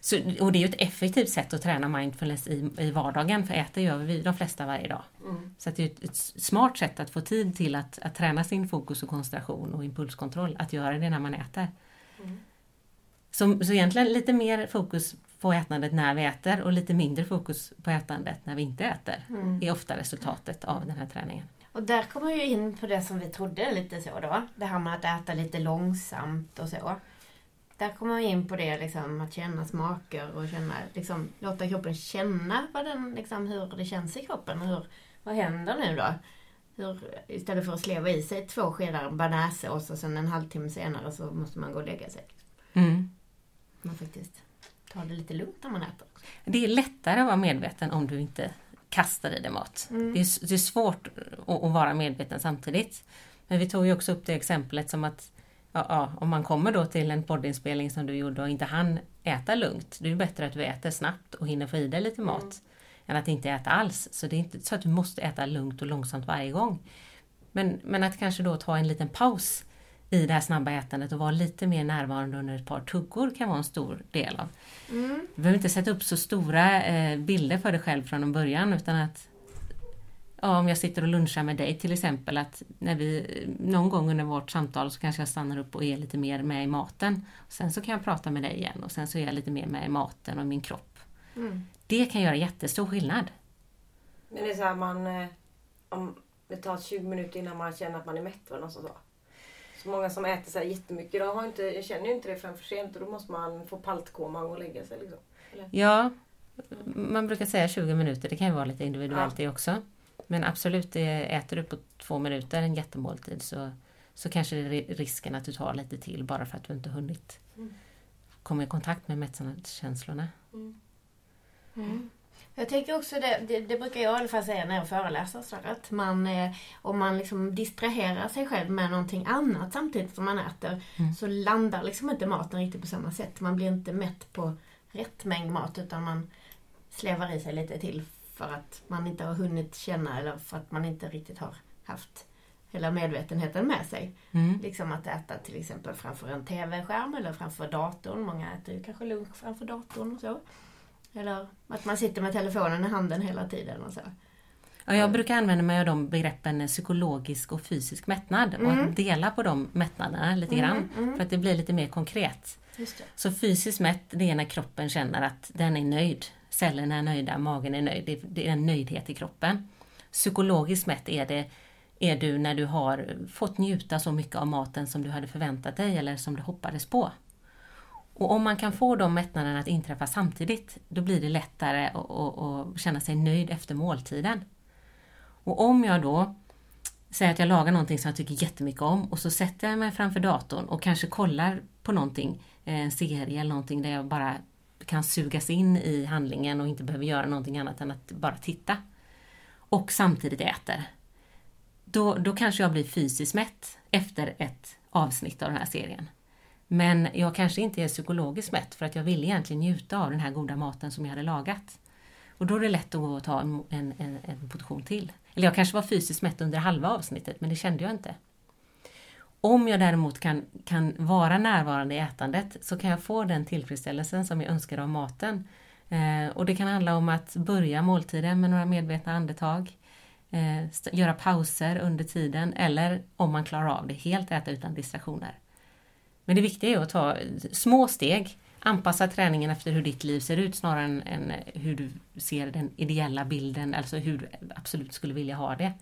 Så, och det är ju ett effektivt sätt att träna mindfulness i, i vardagen, för äta gör vi de flesta varje dag. Mm. Så att det är ett, ett smart sätt att få tid till att, att träna sin fokus och koncentration och impulskontroll, att göra det när man äter. Mm. Så, så egentligen lite mer fokus på ätandet när vi äter och lite mindre fokus på ätandet när vi inte äter, Mm. är ofta resultatet av den här träningen. Och där kommer jag ju in på det som vi trodde lite så då. Det här med att äta lite långsamt och så. Där kommer jag in på det liksom att känna smaker och känna, liksom, låta kroppen känna vad den, liksom, hur det känns i kroppen. Hur, vad händer nu då? Hur, istället för att sleva i sig två skedar bearnaisesås och sen en halvtimme senare så måste man gå och lägga sig. Mm. Man faktiskt tar det lite lugnt när man äter. Det är lättare att vara medveten om du inte kastar i dig mat. Mm. Det, är, det är svårt att, att vara medveten samtidigt. Men vi tog ju också upp det exemplet som att ja, ja, om man kommer då till en poddinspelning som du gjorde och inte hann äta lugnt. Det är bättre att du äter snabbt och hinner få i dig lite mat än att inte äta alls. Så det är inte så att du måste äta lugnt och långsamt varje gång. Men, men att kanske då ta en liten paus i det här snabba ätandet och vara lite mer närvarande under ett par tuggor kan vara en stor del av Mm. du behöver inte sätta upp så stora eh, bilder för dig själv från en början utan att ja, om jag sitter och lunchar med dig till exempel, att när vi, någon gång under vårt samtal så kanske jag stannar upp och är lite mer med i maten. Sen så kan jag prata med dig igen och sen så är jag lite mer med i maten och min kropp. Mm. Det kan göra jättestor skillnad. Men det är så här man... eh, Om det tar 20 minuter innan man känner att man är mätt någon som sa. Så många som äter så här jättemycket, de har inte, känner ju inte det förrän för sent och då måste man få paltkoma och lägga sig. Liksom. Ja, man brukar säga 20 minuter, det kan ju vara lite individuellt det också. Men absolut, det äter du på två minuter en jättemåltid så, så kanske det är ri- risken att du tar lite till bara för att du inte hunnit Mm. komma i kontakt med mättnadskänslorna. Mm. Jag tänker också det, det, det brukar jag i alla fall säga när jag föreläser, så att man, eh, om man liksom distraherar sig själv med någonting annat samtidigt som man äter, Mm. så landar liksom inte maten riktigt på samma sätt. Man blir inte mätt på rätt mängd mat utan man slevar i sig lite till för att man inte har hunnit känna eller för att man inte riktigt har haft hela medvetenheten med sig. Mm. Liksom att äta till exempel framför en TV-skärm eller framför datorn. Många äter ju kanske lunch framför datorn och så. Eller att man sitter med telefonen i handen hela tiden och så. Ja, jag brukar använda mig av de begreppen psykologisk och fysisk mättnad och Mm. att dela på de mättnaderna lite Mm, grann mm. för att det blir lite mer konkret. Så fysiskt mätt, det är när kroppen känner att den är nöjd. Cellerna är nöjda, magen är nöjd. Det- Det är en nöjdhet i kroppen. Psykologiskt mätt är det är du när du har fått njuta så mycket av maten som du hade förväntat dig eller som du hoppades på. Och om man kan få de mättnaderna att inträffa samtidigt, då blir det lättare att, att, att känna sig nöjd efter måltiden. Och om jag då säger att jag lagar någonting som jag tycker jättemycket om och så sätter jag mig framför datorn och kanske kollar på någonting, eh, en serie eller någonting där jag bara kan sugas in i handlingen och inte behöver göra någonting annat än att bara titta. Och samtidigt äter. Då, då kanske jag blir fysiskt mätt efter ett avsnitt av den här serien. Men jag kanske inte är psykologiskt mätt för att jag vill egentligen njuta av den här goda maten som jag hade lagat. Och då är det lätt att gå och ta en, en, en, en portion till. Eller jag kanske var fysiskt mätt under halva avsnittet, men det kände jag inte. Om jag däremot kan, kan vara närvarande i ätandet så kan jag få den tillfredsställelsen som jag önskar av maten. Eh, och det kan handla om att börja måltiden med några medvetna andetag, eh, göra pauser under tiden eller om man klarar av det, helt äta utan distraktioner. Men det viktiga är att ta små steg, anpassa träningen efter hur ditt liv ser ut snarare än, än hur du ser den ideella bilden, alltså hur du absolut skulle vilja ha det.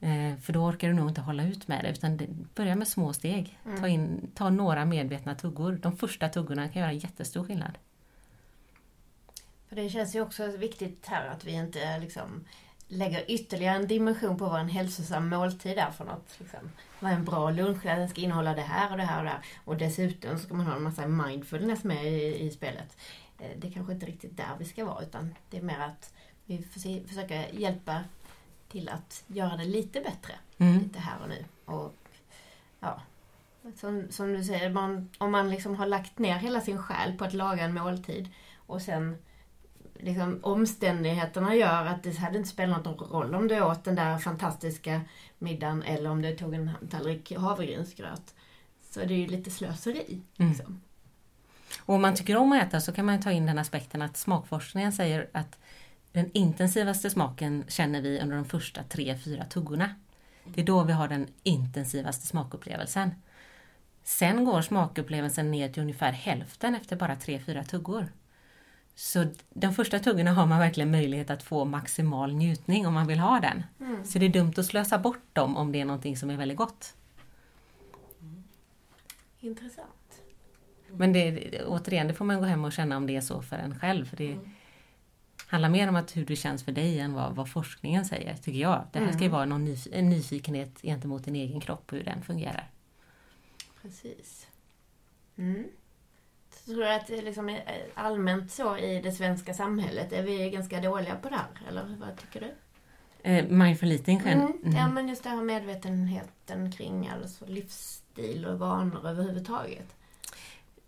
Eh, för då orkar du nog inte hålla ut med det, utan börja med små steg. Ta, in, ta några medvetna tuggor. De första tuggorna kan göra jättestor skillnad. För det känns ju också viktigt här att vi inte liksom lägger ytterligare en dimension på vad en hälsosam måltid är för något. Liksom. Vad en bra lunch är, den ska innehålla det här och det här och det här. Och dessutom ska man ha en massa mindfulness med i, i spelet. Eh, Det är kanske inte riktigt där vi ska vara utan det är mer att vi försöker, försöker hjälpa till att göra det lite bättre. Mm. Lite här och nu. Och ja, som, som du säger, man, om man liksom har lagt ner hela sin själ på att laga en måltid och sen liksom, omständigheterna gör att det hade inte spelat någon roll om du åt den där fantastiska middagen eller om du tog en tallrik havregrynsgröt. Så det är ju lite slöseri. Mm. Liksom. Och om man tycker om att äta så kan man ta in den aspekten att smakforskningen säger att den intensivaste smaken känner vi under de första tre, fyra tuggorna. Det är då vi har den intensivaste smakupplevelsen. Sen går smakupplevelsen ner till ungefär hälften efter bara tre, fyra tuggor. Så de första tuggorna har man verkligen möjlighet att få maximal njutning om man vill ha den. Så det är dumt att slösa bort dem om det är någonting som är väldigt gott. Intressant. Men det, återigen, det får man gå hem och känna om det är så för en själv. För det handlar mer om att hur det känns för dig än vad, vad forskningen säger, tycker jag. Det här ska ju vara någon nyf- en nyfikenhet gentemot din egen kropp och hur den fungerar. Precis. Mm. Tror du att det liksom är allmänt så i det svenska samhället, är vi ganska dåliga på det här? Eller vad tycker du? Eh, mindful eating själv. Mm. Mm. Ja, men just det här medvetenheten kring alltså livsstil och vanor överhuvudtaget.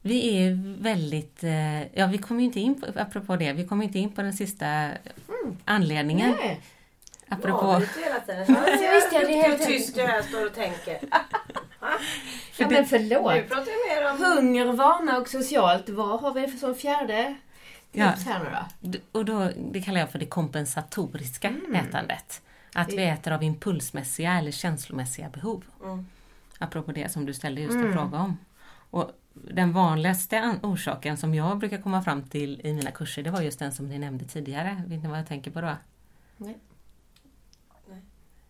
Vi är väldigt, eh, ja vi kommer ju inte in på, apropå det, vi kommer inte in på den sista anledningen. Nej. Apropå, Avbryter hela tiden. Så Ja, visst, ja, det är hur helt- tyst jag här står och tänker. Ja, men förlåt. Nu pratar jag mer om... Hunger, vana och socialt. Vad har vi för som fjärde Ja. tips här nu då? Och då, det kallar jag för det kompensatoriska ätandet. Att vi äter av impulsmässiga eller känslomässiga behov. Mm. Apropå det som du ställde just en fråga om. Och den vanligaste an- orsaken som jag brukar komma fram till i mina kurser, det var just den som ni nämnde tidigare. Vet ni vad jag tänker på då? Nej. Nej.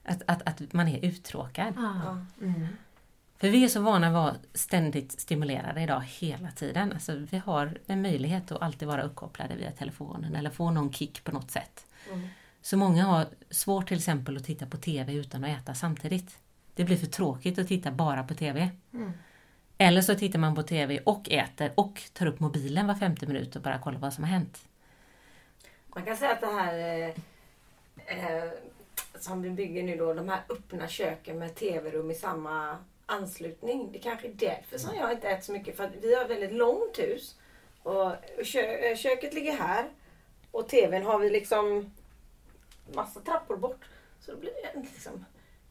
Att, att, att man är uttråkad. Ah. Ja. Mm. För vi är så vana att vara ständigt stimulerade idag hela tiden. Alltså, vi har en möjlighet att alltid vara uppkopplade via telefonen eller få någon kick på något sätt. Mm. Så många har svårt till exempel att titta på TV utan att äta samtidigt. Det blir för tråkigt att titta bara på TV. Mm. Eller så tittar man på TV och äter och tar upp mobilen var femte minut och bara kollar vad som har hänt. Man kan säga att det här eh, eh, som vi bygger nu då, de här öppna köken med tv-rum i samma anslutning. Det kanske är därför som jag inte äter så mycket. För att vi har väldigt långt hus. Och kö eh, köket ligger här. Och tvn har vi liksom massa trappor bort. Så då blir det liksom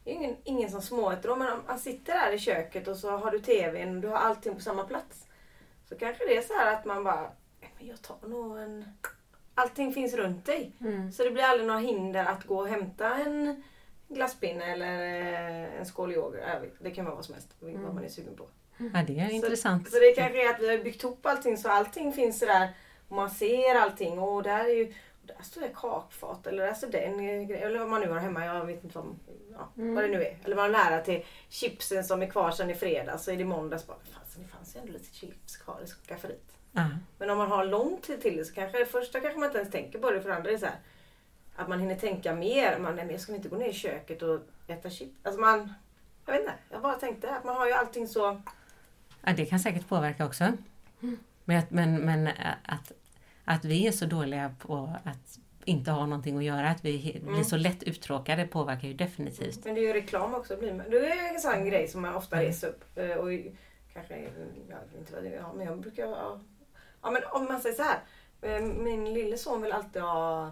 det är ingen, ingen som småäter då. Men om man sitter där i köket och så har du tvn och du har allting på samma plats. Så kanske det är så här att man bara, "Nej, men jag tar nog en... Allting finns runt dig. Mm. Så det blir aldrig några hinder att gå och hämta en glasspinne eller eh, en skål yoghurt. Det kan vara vad som helst, vad man är sugen på. Ja, det är intressant. Så, så det kanske är att vi har byggt ihop allting så allting finns där och man ser allting. Och där är ju där står det kakfat eller där står den eh, grejen. Eller vad man nu har hemma. Jag vet inte vad, ja, vad det nu är. Eller man har nära till chipsen som är kvar sedan i fredags. Så är det måndags bara, fasen det fanns ju ändå lite chips kvar i skafferiet. Ja. Men om man har lång tid till det så kanske det första kanske man inte ens tänker på det. För andra är det så här, att man hinner tänka mer. Man, nej, men jag ska inte gå ner i köket och äta chips. Alltså man, jag vet inte. Jag bara tänkte att man har ju allting så. Ja, det kan säkert påverka också. Men, att, men, men att, att vi är så dåliga på att inte ha någonting att göra, att vi he- blir så lätt uttråkade påverkar ju definitivt. Men det är ju reklam också. Det är en sån grej som man ofta reser upp. eh, Och kanske, jag vet inte vad det är, men jag brukar. Ja men om man säger så här. eh, Min lille son vill alltid ha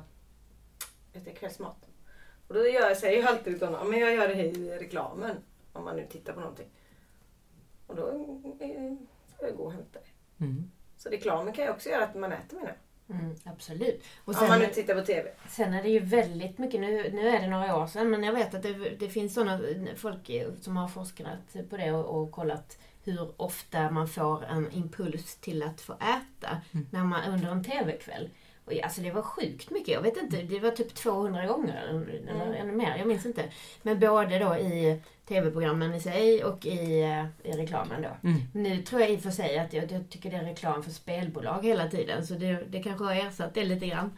du, kvällsmat. Och då gör jag, säger jag alltid till honom, men jag gör det i reklamen. Om man nu tittar på någonting. Och då eh, får jag gå och hämta det. Mm. Så reklamen kan ju också göra att man äter jag. Mm, absolut. Och Om man nu sen, tittar på TV. sen är det ju väldigt mycket, nu, nu är det några år sedan, men jag vet att det, det finns sådana folk som har forskat på det och, och kollat hur ofta man får en impuls till att få äta när man, under en TV-kväll. Och alltså det var sjukt mycket. Jag vet inte, det var typ 200 gånger eller, eller ännu mer. Jag minns inte. Men både då i TV-programmen i sig och i, eh, i reklamen då. Mm. Nu tror jag i och för sig att jag, jag tycker det är reklam för spelbolag hela tiden. Så det, det kanske har ersatt det lite grann.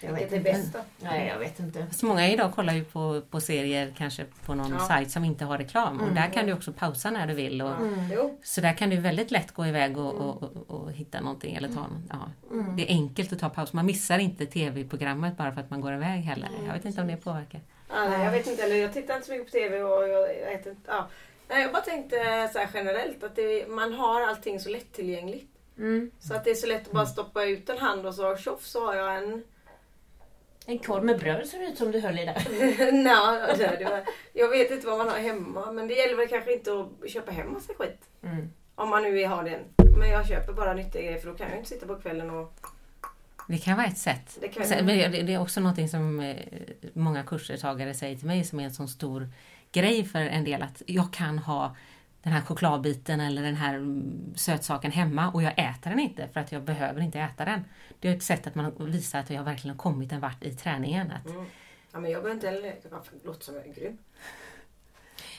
Vilket är bäst då? Nej, jag vet inte. Så många idag kollar ju på, på serier kanske på någon Ja. sajt som inte har reklam och där kan du också pausa när du vill. Och, Jo. Så där kan du väldigt lätt gå iväg och, och, och, och hitta någonting eller ta någon, ja. Det är enkelt att ta paus. Man missar inte TV-programmet bara för att man går iväg heller. Jag vet inte om det påverkar. Ja, nej, jag vet inte, eller jag tittar inte så mycket på TV och jag, jag vet inte. Ja. Nej, jag bara tänkte så här generellt att det, man har allting så lättillgängligt. Mm. Så att det är så lätt att bara stoppa ut en hand och så tjoff så har jag en... En korv med bröd ser det ut som du höll i där. Nej, det, det var, jag vet inte vad man har hemma men det gäller väl kanske inte att köpa hem massa skit. Mm. Om man nu har den. Men jag köper bara nyttiga grejer för då kan jag inte sitta på kvällen och... Det kan vara ett sätt. Det kan- Sen- men det det är också någonting som eh, många kursdeltagare säger till mig som är en sån stor grej för en del att jag kan ha den här chokladbiten eller den här mm, sötsaken hemma och jag äter den inte för att jag behöver inte äta den. Det är ett sätt att man visar att jag verkligen har kommit en vart i träningen. Att, Mm. Ja, men jag behöver inte heller... Det låter som jag är grym.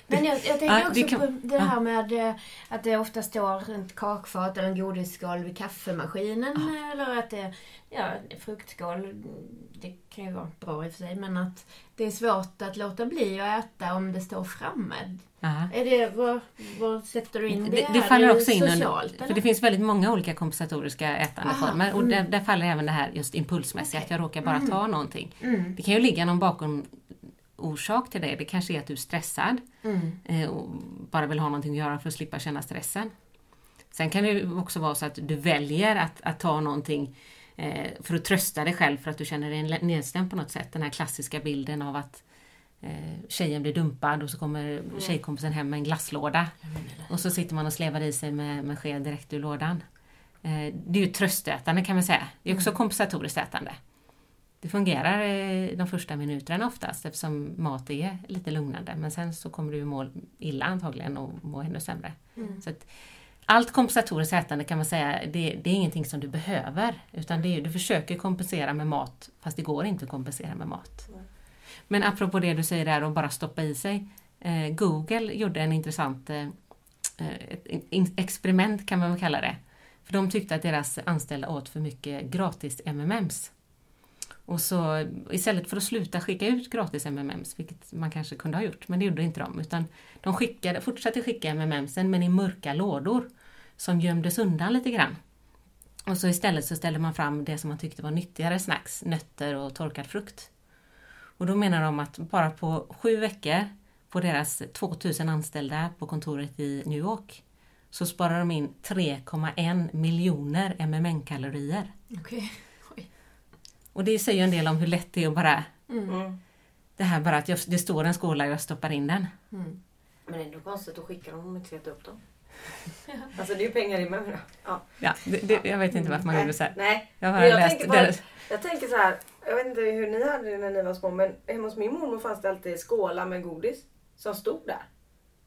Men jag, jag tänker Ja, också kan- på det här med eh, att det ofta står ett kakfat eller en godisskål vid kaffemaskinen. Eller att det ja, fruktskål. Det kan ju vara bra i och för sig. Men att det är svårt att låta bli att äta om det står framme. Aha. Är det, vad, vad sätter du in det, Det, här? det faller också in socialt, under, för det finns väldigt många olika kompensatoriska ätandeformer och mm. där, där faller även det här just impulsmässiga, att jag råkar bara ta någonting. Mm. Det kan ju ligga någon bakom orsak till det. Det kanske är att du är stressad Mm. eh, och bara vill ha någonting att göra för att slippa känna stressen. Sen kan det också vara så att du väljer att, att ta någonting eh, för att trösta dig själv för att du känner dig nedstämd på något sätt. Den här klassiska bilden av att eh, tjejen blir dumpad och så kommer tjejkompisen hem med en glasslåda. Och så sitter man och slevar i sig med, med sked direkt ur lådan. Det är ju tröstätande kan man säga. Det är också kompensatoriskt ätande. Det fungerar eh, de första minuterna oftast eftersom mat är lite lugnande men sen så kommer du må illa antagligen och må ännu sämre. Mm. Så allt kompensatoriskt ätande kan man säga, det, det är ingenting som du behöver utan det är, du försöker kompensera med mat fast det går inte att kompensera med mat. Nej. Men apropå det du säger där att bara stoppa i sig. Eh, Google gjorde en intressant eh, in- experiment kan man väl kalla det. För de tyckte att deras anställda åt för mycket gratis MMMs. Och så istället för att sluta skicka ut gratis MMMs, vilket man kanske kunde ha gjort, men det gjorde inte de, utan de skickade, fortsatte skicka MMMsen men i mörka lådor som gömdes undan lite grann. Och så istället så ställde man fram det som man tyckte var nyttigare snacks, nötter och torkad frukt. Och då menar de att bara på sju veckor på deras 2000 anställda på kontoret i New York så sparar de in 3,1 miljoner MMN-kalorier. Okay. Och det säger en del om hur lätt det är att bara... Mm. Det här bara att jag, det står en skåla och jag stoppar in den. Mm. Men ändå konstigt att skicka dem om de inte äta upp dem. Alltså det är ju pengar i med. Ja. Ja, det, det, jag vet inte varför man gjorde så här. Nej, Jag har jag läst tänker bara- jag tänker så här. Jag vet inte hur ni hade det när ni var små men hemma hos min mormor fanns det alltid skålar med godis som stod där.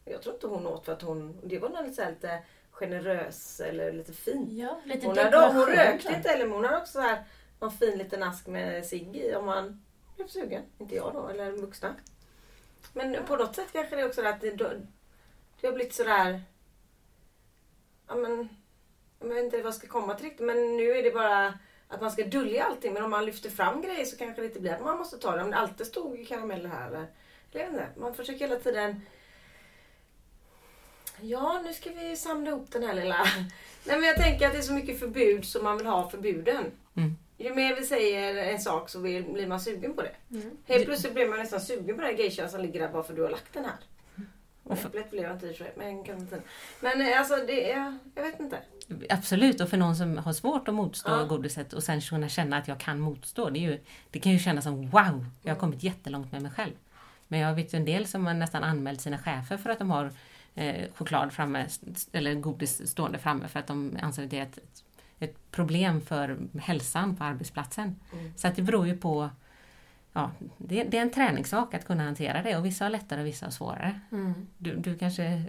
Jag tror inte hon åt för att hon, det var nog lite, så här lite generös eller lite fin. Ja, lite Hon, hade, hon rökte inte heller men hon hade också så här någon fin liten ask med cigg i om man blev sugen. Inte jag då, eller vuxna. Men på något sätt kanske det är också är att det, det har blivit sådär... Ja men... Jag vet inte vad jag ska komma till riktigt men nu är det bara att man ska dölja allting. Men om man lyfter fram grejer så kanske det inte blir att man måste ta det. Om det alltid stod karameller här eller... Jag vet inte. Man försöker hela tiden... Ja, nu ska vi samla ihop den här lilla... Nej men jag tänker att det är så mycket förbud som man vill ha förbuden. Mm. Ju mer vi säger en sak så blir man sugen på det. Mm. Helt plötsligt blir man nästan sugen på den geishan som ligger där bara för att du har lagt den här. Äpplet blev jag inte i men kan inte. Men eh, alltså det är, jag vet inte. Absolut, och för någon som har svårt att motstå Ja. godiset och sen kunna känna att jag kan motstå. Det, är ju, det kan ju kännas som wow, jag har kommit jättelångt med mig själv. Men jag vet ju en del som har nästan anmält sina chefer för att de har eh, choklad framme, eller godis stående framme för att de anser att det är ett, ett problem för hälsan på arbetsplatsen. Mm. Så att det beror ju på Ja, det, det är en träningssak att kunna hantera det och vissa har lättare och vissa har svårare. Mm. Du, du kanske eh,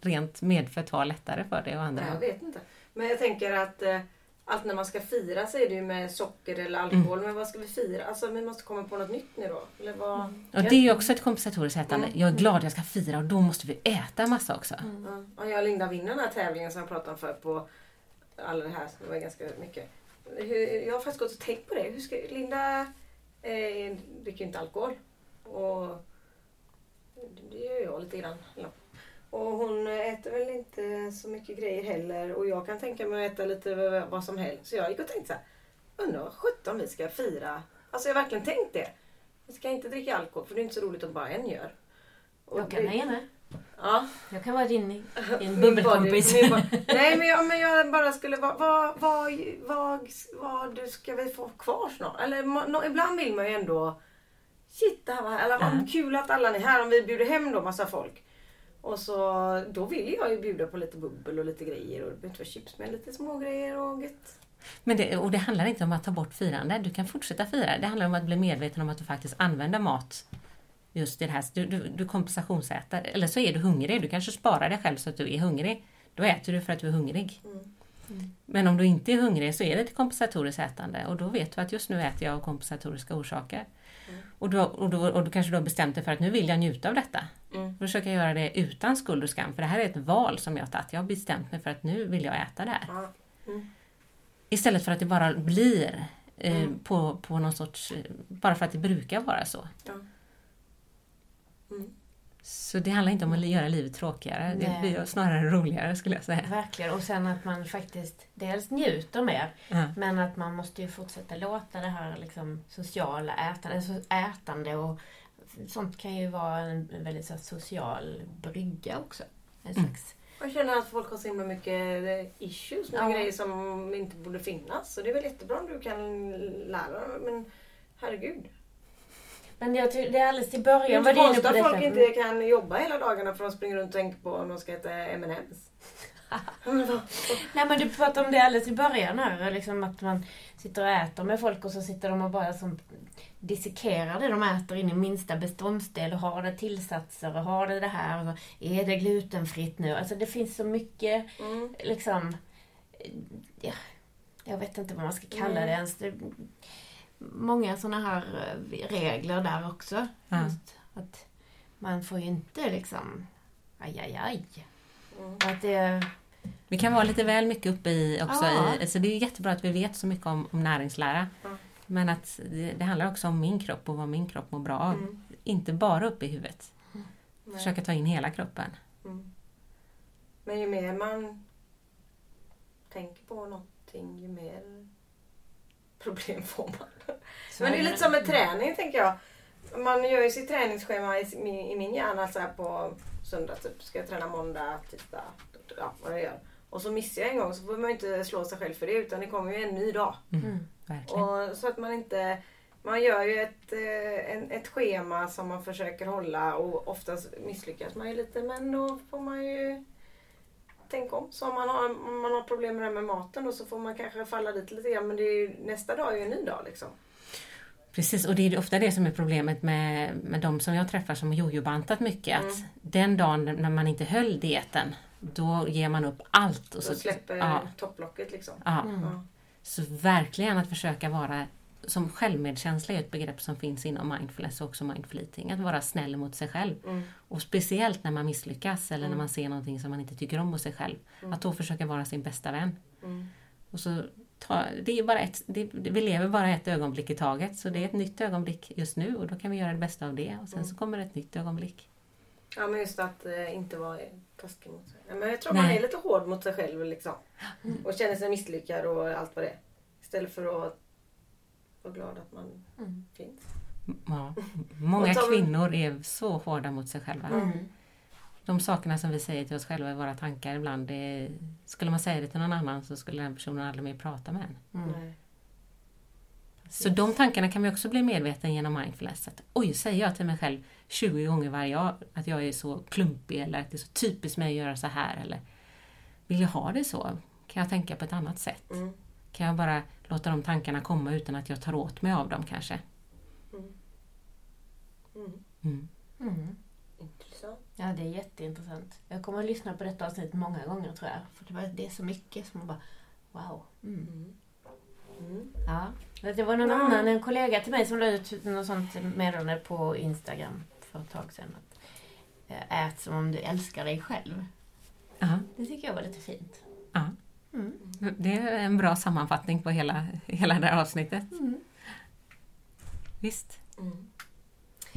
rent medfött har lättare för det och andra jag vet inte. Men jag tänker att eh, allt när man ska fira så är det ju med socker eller alkohol. Men vad ska vi fira? Alltså vi måste komma på något nytt nu då. Eller vad? Och det är ju också ett kompensatoriskt ätande. Mm. Jag är glad jag ska fira och då måste vi äta massa också. Ja, och jag och Linda vinner den här tävlingen som jag pratade om för på alla det här. Det var ganska mycket. Hur, jag har faktiskt gått och tänkt på det. Hur ska, Linda eh, dricker ju inte alkohol. Och det gör jag lite grann. Ja. Och hon äter väl inte så mycket grejer heller. Och jag kan tänka mig att äta lite vad som helst. Så jag gick och tänkte så här. Undrar vad sjutton vi ska fira. Alltså jag har verkligen tänkt det. Vi ska inte dricka alkohol för det är inte så roligt om bara en gör. Och Jag kan det- med. Ja. Jag kan vara din, din bubbelkompis. Nej men jag, men jag bara skulle vad, vad, vad, vad, vad ska vi få kvar snart? Eller nå- ibland vill man ju ändå Shit det här var, eller vad kul att alla ni är här om vi bjuder hem då massa folk. Och så då vill jag ju bjuda på lite bubbel och lite grejer och det behöver inte vara chips men lite små grejer och gött. Men det, och det handlar inte om att ta bort firande. Du kan fortsätta fira. Det handlar om att bli medveten om att du faktiskt använder mat just i det här. Du, du, du kompensationsäter. Eller så är du hungrig. Du kanske sparar dig själv så att du är hungrig. Då äter du för att du är hungrig. Mm. Men om du inte är hungrig så är det ett kompensatoriskt ätande och då vet du att just nu äter jag av kompensatoriska orsaker. Och, då, och, då, och då kanske du har bestämt dig för att nu vill jag njuta av detta. Mm. Då försöker jag göra det utan skuld och skam för det här är ett val som jag har tagit. Jag har bestämt mig för att nu vill jag äta det här. Ja. Istället för att det bara blir eh, Mm. på, på någon sorts... eh, Bara för att det brukar vara så. Mm. Så det handlar inte om att göra livet tråkigare. Det Nej. blir snarare roligare skulle jag säga. Verkligen. Och sen att man faktiskt dels njuter mer Ja. men att man måste ju fortsätta låta det här liksom sociala ätande, alltså ätande och sånt kan ju vara en väldigt så social brygga också. En Mm. slags... Jag känner att folk har så himla mycket eh, issues med Ja. grejer som inte borde finnas. Så det är väl jättebra om du kan lära dig. Men herregud. Men jag det är alldeles i Det är början inte var du inne konstigt på att folk inte kan jobba hela dagarna för att de springer runt och tänker på om de ska äta M&M's. Nej men du pratade om det alldeles i början här. Liksom att man sitter och äter med folk och så sitter de och bara som dissekerar det de äter in i minsta beståndsdel och har det tillsatser och har det det här. Och är det glutenfritt nu? Alltså det finns så mycket Mm. liksom... Ja, jag vet inte vad man ska kalla Mm. det ens. Det, många sådana här eh, regler där också. Just att man får ju inte liksom... Aj, aj, aj. Mm. Att det... Vi kan vara lite väl mycket uppe i också. Ja. I, alltså det är jättebra att vi vet så mycket om, om näringslära. Ja. Men att det, det handlar också om min kropp och vad min kropp mår bra av. Mm. Inte bara uppe i huvudet. Nej. Försöka ta in hela kroppen. Mm. Men ju mer man tänker på någonting, ju mer problem får man. Men det är lite som med träning tänker jag. Man gör ju sitt träningsschema i, min hjärna så här på söndag typ. Ska jag träna måndag, tisdag, ja vad jag gör. Och så missar jag en gång så får man ju inte slå sig själv för det utan det kommer ju en ny dag. Mm. Verkligen. Och så att man inte... Man gör ju ett, eh, en, ett schema som man försöker hålla och oftast misslyckas man ju lite men då får man ju tänka om. Så om man har, om man har problem med med maten då så får man kanske falla dit lite grann men ju, nästa dag är ju en ny dag liksom. Precis, och det är ofta det som är problemet med, med de som jag träffar som har jojobantat mycket. Att Mm. den dagen när man inte höll dieten, då ger man upp allt. Och Och så, släpper ja, topplocket liksom. ja. Mm. Så verkligen att försöka vara, som självmedkänsla är ett begrepp som finns inom mindfulness och också mindful eating. Att vara snäll mot sig själv. Mm. Och speciellt när man misslyckas eller när Mm. man ser någonting som man inte tycker om hos sig själv. Mm. Att då försöka vara sin bästa vän. Mm. Och så ta, det är bara ett, det, vi lever bara ett ögonblick i taget så det är ett nytt ögonblick just nu och då kan vi göra det bästa av det och sen så kommer ett nytt ögonblick. Ja men just att eh, inte vara taskig mot sig. Men jag tror man Nej. är lite hård mot sig själv liksom. Och känner sig misslyckad och allt vad det är. Istället för att vara glad att man Mm. finns. Ja, många kvinnor är så hårda mot sig själva. Mm. De sakerna som vi säger till oss själva i våra tankar ibland, det, skulle man säga det till någon annan så skulle den personen aldrig mer prata med en. Mm. Så de tankarna kan vi också bli medvetna genom mindfulness. Att, Oj, säger jag till mig själv 20 gånger varje dag att jag är så klumpig eller att det är så typiskt mig att göra så här. Eller vill jag ha det så? Kan jag tänka på ett annat sätt? Mm. Kan jag bara låta de tankarna komma utan att jag tar åt mig av dem kanske? Mm. Mm. Mm. Mm. Intressant. Ja, det är jätteintressant. Jag kommer att lyssna på detta avsnitt många gånger tror jag. För det, var, det är så mycket som man bara wow. Mm. Mm. Mm. Ja. Det var någon annan, en kollega till mig som la ut något sånt meddelande på Instagram för ett tag sedan. Att, ät som om du älskar dig själv. Ja, Det tycker jag var lite fint. ja. Mm. Det är en bra sammanfattning på hela, hela det här avsnittet. Mm. Visst. Mm.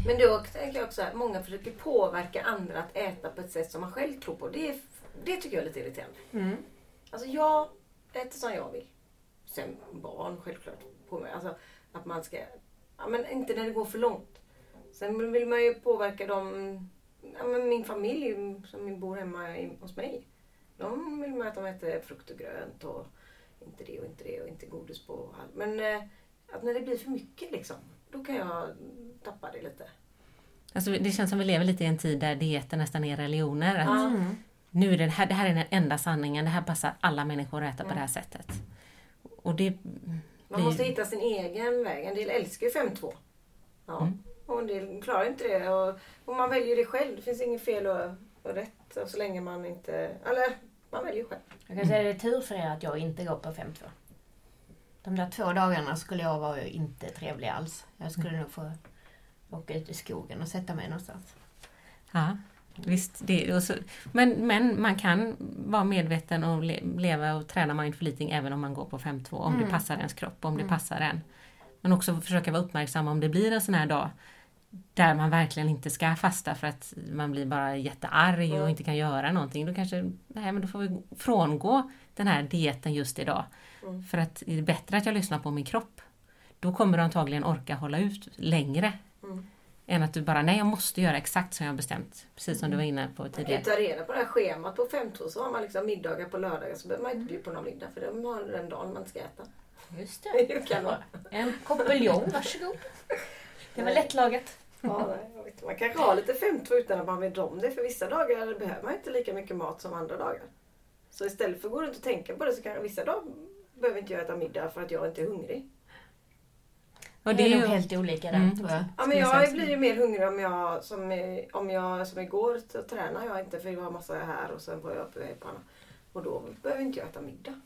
Men då tänker jag också att många försöker påverka andra att äta på ett sätt som man själv tror på. Det, är, det tycker jag är lite irriterande. Mm. Alltså jag äter som jag vill. Sen barn självklart på mig. Alltså att man ska... Ja, men inte när det går för långt. Sen vill man ju påverka dem... Ja, men min familj som bor hemma hos mig. De vill man att de äter frukt och grönt och inte det och inte det och inte godis på. Men eh, att när det blir för mycket liksom. Då kan jag tappa det lite. Alltså, det känns som vi lever lite i en tid där dieter nästan är religioner. Att. Mm. nu är det, här, det här är den enda sanningen, det här passar alla människor att äta på det här sättet. Och det Man blir- måste hitta sin egen väg. En del älskar ju 5-2. Ja. Mm. Och en del klarar inte det. Och, och man väljer det själv. Det finns inget fel och, och rätt. Och så länge man inte... Eller, man väljer själv. Jag kan säga det är tur för er att jag inte går på 5-2. De där två dagarna skulle jag vara inte trevlig alls. Jag skulle nog få åka ut i skogen och sätta mig någonstans. Ja, visst. Det, så, men, men man kan vara medveten och le, leva och träna mindful eating även om man går på 5-2, om Mm. det passar ens kropp, om det Mm. passar en. Men också försöka vara uppmärksam om det blir en sån här dag där man verkligen inte ska fasta för att man blir bara jättearg och Mm. inte kan göra någonting. Då kanske, nej men då får vi frångå den här dieten just idag. Mm. För att det är bättre att jag lyssnar på min kropp. Då kommer du antagligen orka hålla ut längre Mm. än att du bara, nej jag måste göra exakt som jag har bestämt. Precis som du var inne på Man kan tidigare. reda på det här schemat. På 5-2 så har man liksom middagar på lördagar. Så behöver man inte bjuda på någon middag. För de har den dagen man ska äta. Just Det kan vara. En kopp buljong, varsågod. Det var lättlagat. Ja, nej, jag vet inte. Man kanske har lite 5-2 utan att man vet om det. För vissa dagar behöver man inte lika mycket mat som andra dagar. Så istället för att gå runt och tänka på det så kan vissa dagar behöver inte jag äta middag för att jag inte är hungrig. Och det är nog helt olika där Mm. tror jag. Ja, men jag blir ju mer hungrig om jag som, om jag som igår så tränar jag inte för jag har massa här och sen var jag uppe i panna. Och då behöver inte jag äta middag.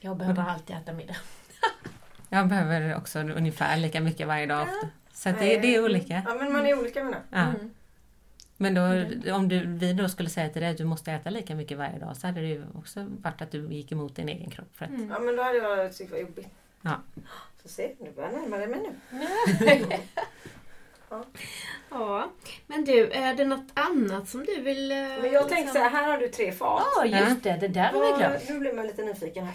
Jag behöver alltid äta middag. Jag behöver också ungefär lika mycket varje dag. ofta. Så att det, det är olika. Ja men man är olika menar jag. Ja. Mm. Men då, om du, vi då skulle säga till dig att du måste äta lika mycket varje dag så hade det ju också varit att du gick emot din egen kropp. För att, Mm. Ja men då hade jag tyckt det var jobbigt. Ja. Så se, nu börjar jag närma dig mig nu. Ja, men du, är det något annat som du vill... eh, Men jag tänkte så här, här har du tre fat. Ja, just det. Det där var vi. Vad- Nu blir man lite nyfiken här.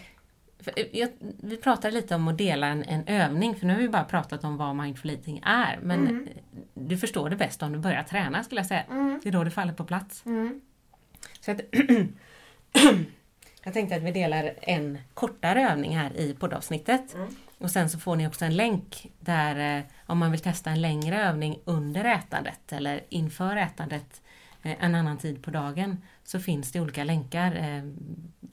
Eh, jag, vi pratade lite om att dela en, en övning, för nu har vi bara pratat om vad mindful eating är. Men Mm. eh, du förstår det bäst om du börjar träna skulle jag säga. Mm. Det är då det faller på plats. Mm. Så att, jag tänkte att vi delar en kortare övning här i poddavsnittet. Mm. Och sen så får ni också en länk där eh, om man vill testa en längre övning under ätandet eller inför ätandet en annan tid på dagen så finns det olika länkar eh,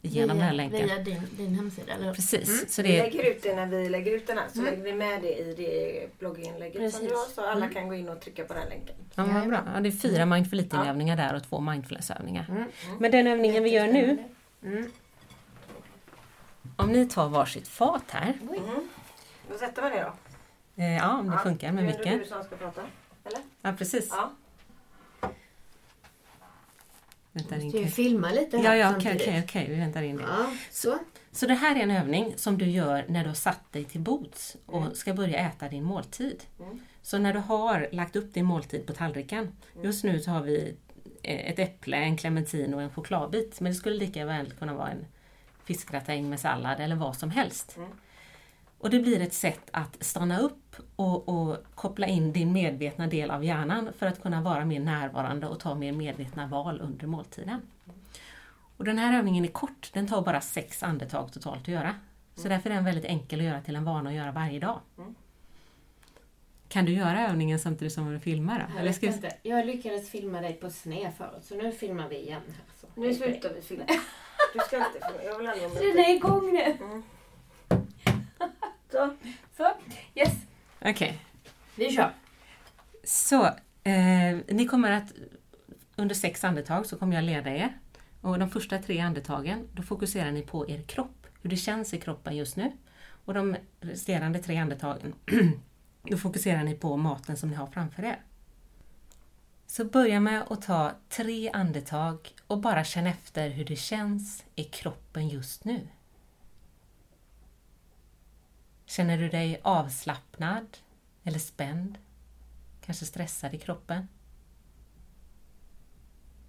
genom den här länken. Via din, din hemsida, eller? Precis, Mm. så Vi det är, lägger ut det när vi lägger ut den här så Mm. lägger vi med det i det blogginlägget som Precis. du har så alla Mm. kan gå in och trycka på den länken. ja, vad bra. Ja, det är fyra mindful eating Ja. övningar där och två mindfulness-övningar. Mm. Men den övningen vi gör nu, Mm. om ni tar varsitt fat här. Mm. Då sätter man det då. Eh, ja, om det Ja, funkar med nu är det du som ska prata. Eller? Ja, precis. Ja. Väntar in. Ju filma lite här Ja, ja, okej, okej, okej, vi väntar in det. Ja, så. Så det här är en övning som du gör när du har satt dig till bords och ska börja äta din måltid. Mm. Så när du har lagt upp din måltid på tallriken. Just nu så har vi eh, ett äpple, en clementin och en chokladbit. Men det skulle lika väl kunna vara en fiskgratäng med sallad eller vad som helst. Mm. Och det blir ett sätt att stanna upp och, och koppla in din medvetna del av hjärnan för att kunna vara mer närvarande och ta mer medvetna val under måltiden. Och den här övningen är kort, den tar bara sex andetag totalt att göra. Så därför är den väldigt enkel att göra till en vana att göra varje dag. Mm. Kan du göra övningen samtidigt som du filmar? Då? Jag, Eller vet ska vi... inte. jag lyckades filma dig på sned förut, så nu filmar vi igen. Här, så. Nu slutar vi filma. Du ska inte filma. Jag vill ha Den är igång nu! Mm. Så. Så, yes. Okej, Vi kör. så eh, ni kommer att under sex andetag så kommer jag leda er. Och de första tre andetagen, då fokuserar ni på er kropp, hur det känns i kroppen just nu. Och de resterande tre andetagen, då fokuserar ni på maten som ni har framför er. Så börja med att ta tre andetag och bara känn efter hur det känns i kroppen just nu. Känner du dig avslappnad eller spänd? Kanske stressad i kroppen?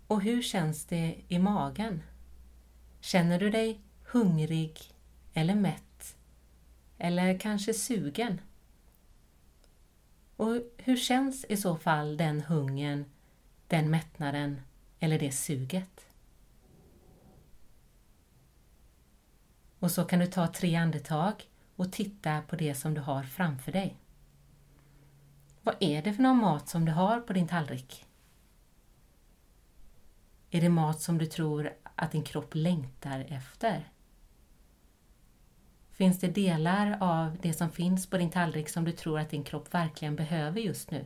Och hur känns det i magen? Känner du dig hungrig eller mätt? Eller kanske sugen? Och hur känns i så fall den hungern, den mättnaden eller det suget? Och så kan du ta tre andetag och titta på det som du har framför dig. Vad är det för någon mat som du har på din tallrik? Är det mat som du tror att din kropp längtar efter? Finns det delar av det som finns på din tallrik som du tror att din kropp verkligen behöver just nu?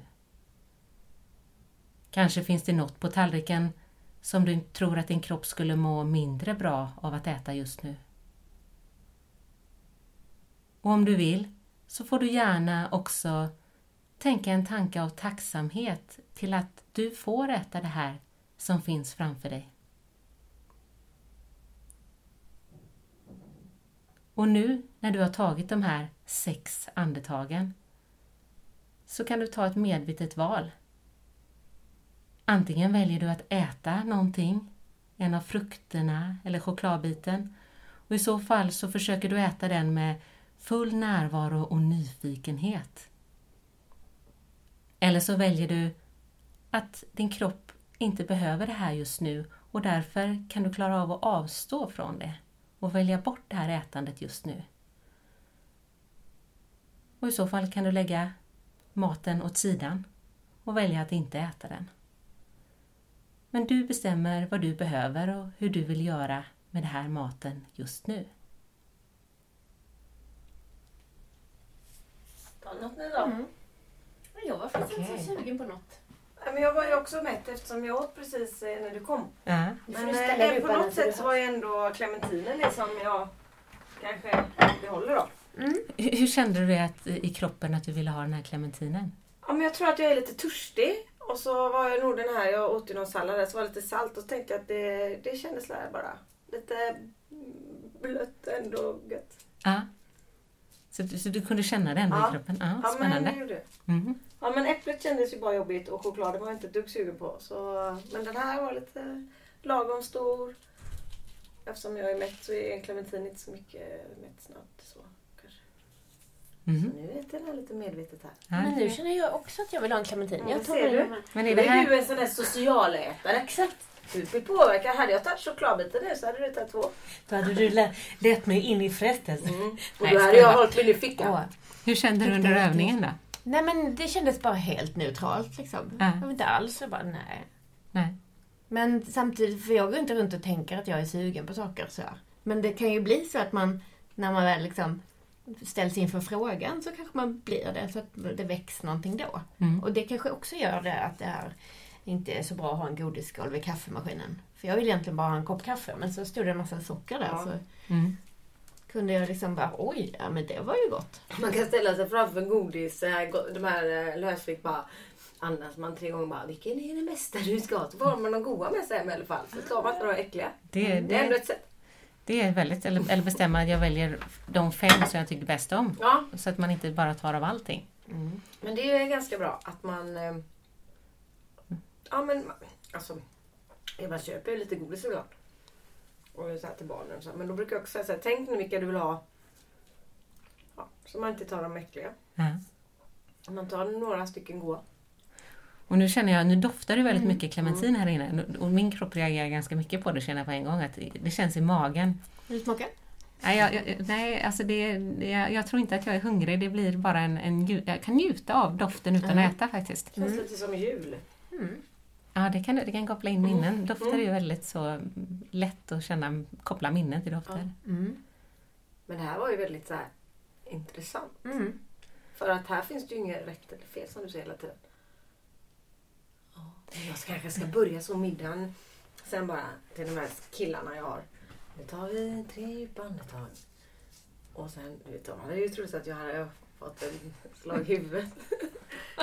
Kanske finns det något på tallriken som du tror att din kropp skulle må mindre bra av att äta just nu? Och om du vill så får du gärna också tänka en tanke av tacksamhet till att du får äta det här som finns framför dig. Och nu när du har tagit de här sex andetagen så kan du ta ett medvetet val. Antingen väljer du att äta någonting, en av frukterna eller chokladbiten och i så fall så försöker du äta den med full närvaro och nyfikenhet. Eller så väljer du att din kropp inte behöver det här just nu och därför kan du klara av att avstå från det och välja bort det här ätandet just nu. Och i så fall kan du lägga maten åt sidan och välja att inte äta den. Men du bestämmer vad du behöver och hur du vill göra med den här maten just nu. Något nu då. Mm. Jag var faktiskt inte Okej. så sugen på något. Men jag var ju också mätt eftersom jag åt precis eh, när du kom. Får Men eh, på något sätt så var ju ändå clementinen det som jag kanske behåller då. Mm. Hur, hur kände du det att, i kroppen att du ville ha den här clementinen? Ja, men jag tror att jag är lite törstig. Och så var jag nog den här, jag åt ju någon sallad där så var det lite salt och så tänkte jag att det, det kändes där bara. Lite blött ändå gött. Ja. Så, du- så du kunde känna det ändå Ja. i kroppen? Ja, Ja men spännande. jag gjorde det. Mhm. Ja men äpplet kändes ju bara jobbigt och chokladen var jag inte ett dugg sugen på. Så, men den här var lite lagom stor. Eftersom jag är mätt så är en clementin inte så mycket mätt snabbt. Så, kanske. Mhm. så nu äter jag lite medvetet här. Ja, Men nu känner jag också att jag vill ha en clementin. Ja, jag tar ser du? Men är det är här... du en sån där socialätare. Exakt. Du blir påverkad. Hade jag tagit chokladbiten nu så hade du tagit två. Då hade du lett mig in i frestelsen. Mm. Och då hade jag jag- hållit min i fickan. Åh. Hur kände du under övningen då? Nej men det kändes bara helt neutralt liksom. Ja. Jag var inte alls så bara nej. Nej. Men samtidigt, för jag går inte runt och tänker att jag är sugen på saker så. Men det kan ju bli så att man, när man väl liksom ställs inför frågan så kanske man blir det. Så att det väcks någonting då. Mm. Och det kanske också gör det att det här inte är så bra att ha en godisskål vid kaffemaskinen. För jag vill egentligen bara ha en kopp kaffe men så stod det en massa socker där Ja. så Mm. kunde jag liksom bara oj, ja men det var ju gott. Man kan ställa sig framför en godis, eh, de här eh, lösvikt bara andas man tre gånger bara vilken är det bästa du ska ha? Så får man de goda med sig hem i alla fall. Så tar man inte de äckliga. Det, Det är ändå det, ett sätt. det är väldigt... Eller, eller bestämma att jag väljer de fem som jag tycker bäst om. Ja, Så att man inte bara tar av allting. men det är ganska bra att man... Ja men alltså... Man köper ju lite godis ibland. Och så här till barnen så. här. Men då brukar jag också säga så här, tänk nu vilka du vill ha. Ja, så man inte tar de äckliga. Om man tar några stycken goda. Och nu känner jag, nu doftar det väldigt mycket clementin här inne. Och min kropp reagerar ganska mycket på det känner jag på en gång. Att det känns i magen. Vill du smaka? Nej, jag, jag, nej alltså det, det, jag, jag tror inte att jag är hungrig. Det blir bara en, en... Jag kan njuta av doften utan Mm. att äta faktiskt. Känns lite som jul. Mm. Ja, det kan, det kan koppla in minnen. Dofter är ju väldigt så lätt att känna, koppla minnen till dofter. Mm. Men det här var ju väldigt så här intressant. Mm. För att här finns det ju inget rätt eller fel som du säger hela tiden. Ja, Jag ska- kanske ska börja så middagen. Sen bara till de här killarna jag har. Nu tar vi tre djupa andetag. Och sen, du vet, de hade ju trott att jag hade fått en slag i huvudet.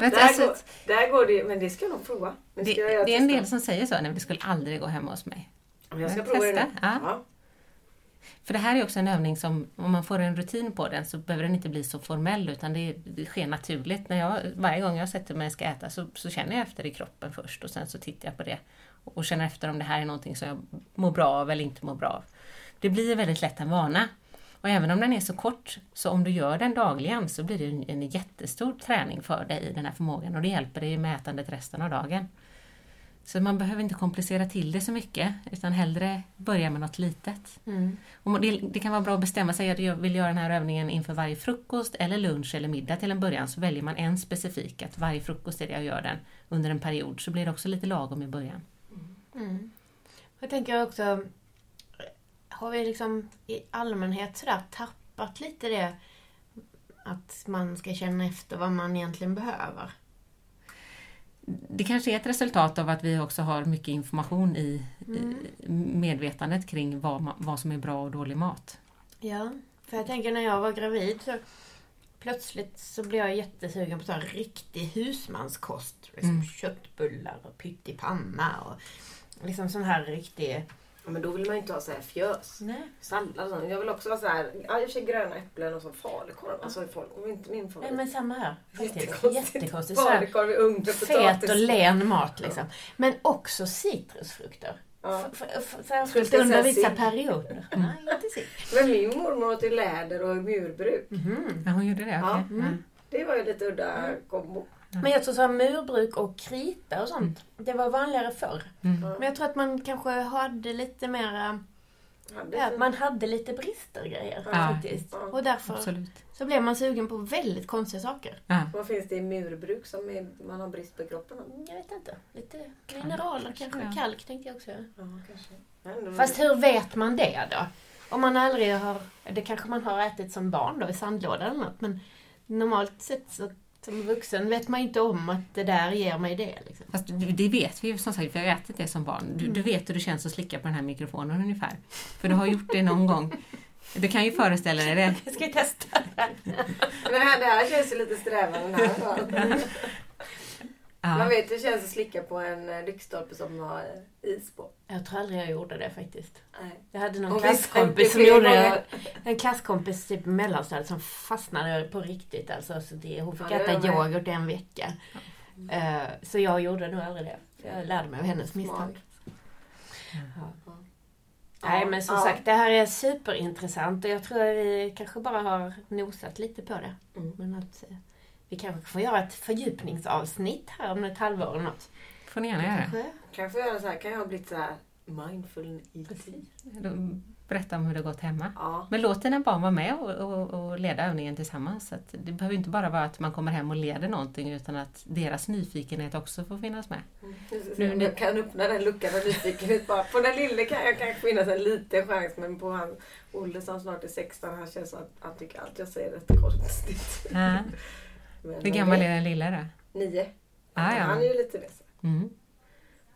Men Där, alltså, går, där går det men det ska jag nog prova. Det, göra det är en del som säger så, nej det skulle aldrig gå hemma hos mig. Men jag ska Men prova det testa, nu. ja. Ja. För det här är också en övning som, om man får en rutin på den så behöver den inte bli så formell utan det, det sker naturligt. När jag, varje gång jag sätter mig och ska äta så, så känner jag efter i kroppen först och sen så tittar jag på det och, och känner efter om det här är någonting som jag mår bra av eller inte mår bra av. Det blir väldigt lätt en vana. Och även om den är så kort, så om du gör den dagligen så blir det en, jättestor träning för dig i den här förmågan och det hjälper dig med ätandet resten av dagen. Så man behöver inte komplicera till det så mycket utan hellre börja med något litet. Mm. Och det, det kan vara bra att bestämma sig att jag vill göra den här övningen inför varje frukost eller lunch eller middag till en början. Så väljer man en specifik, att varje frukost är det jag gör den under en period. Så blir det också lite lagom i början. Mm. Jag tänker också, har vi liksom i allmänhet sådär tappat lite det att man ska känna efter vad man egentligen behöver? Det kanske är ett resultat av att vi också har mycket information i, i medvetandet kring vad, vad som är bra och dålig mat. Ja, för jag tänker när jag var gravid så plötsligt så blev jag jättesugen på så här riktig husmanskost. Liksom Mm. Köttbullar och pyttipanna och liksom sån här riktig... Ja, men då vill man ju inte ha så här fjös. Nej. Sallad och sånt. Jag vill också ha så här, ja, för sig gröna äpplen och så falukorv. Alltså det var inte min Nej favorit. men samma här. Jättekonstigt. Falukorv i ugn med fet potatis. och len mat liksom. Men också citrusfrukter. Ja. F- f- Särskilt Jag skulle under vissa perioder. Nej, inte. Men min mormor åt ju läder och murbruk. Mhm. Ja, hon gjorde det? Ja. okej. Mm. Det var ju lite udda kombo. Men jag tror så här murbruk och krita och sånt, det var vanligare förr. Mm. Men jag tror att man kanske hade lite mera hade Ja, man hade lite brister grejer Ja. faktiskt. Ja. Och därför Absolut. så blev man sugen på väldigt konstiga saker. Ja. Vad finns det i murbruk som är, man har brist på i kroppen? av? Jag vet inte. Lite mineraler kanske. Kalk tänkte jag också. Ja, kanske. Ja, ändå- Fast hur vet man det då? Om man aldrig har, det kanske man har ätit som barn då i sandlåda eller något. Men normalt sett så som vuxen vet man inte om att det där ger mig det. Liksom. Fast det vet vi ju som sagt, vi har ätit det som barn. Du, du vet hur det känns att slicka på den här mikrofonen ungefär. För du har gjort det någon gång. Du kan ju föreställa dig det. Jag ska vi testa det här? Men det här, det här känns ju lite strävan den här. Man Ja. vet hur det känns att slicka på en eh, lyktstolpe som har eh, is på. Jag tror aldrig jag gjorde det faktiskt. Nej. Jag hade någon Och klasskompis som gjorde det. En klasskompis typ mellanstadiet som fastnade på riktigt. Alltså, så det, hon fick Ja, det äta yoghurt en vecka. Eh, så jag gjorde nog aldrig det. Jag lärde mig av hennes misstag. Smart. Ja. Nej men som Ja. sagt det här är superintressant och jag tror att vi kanske bara har nosat lite på det. Mm. Men att vi kanske får göra ett fördjupningsavsnitt här om ett halvår eller något. får ni gärna göra. Kanske. Jag göra så här? Kan jag ha blivit så här mindful eating? Då- Berätta om hur det har gått hemma. Ja. Men låt dina barn vara med och, och, och leda övningen tillsammans. Så att det behöver inte bara vara att man kommer hem och leder någonting utan att deras nyfikenhet också får finnas med. Nu, nu kan öppna den luckan av nyfikenhet bara. På den lille kan jag kanske finnas en liten chans men på han Olle som snart är 16 han känns som att han tycker allt jag säger är rätt konstigt. Ja. Men, Hur gammal är den lilla då? Nio. Ah, ja. Han är ju lite det. Mm.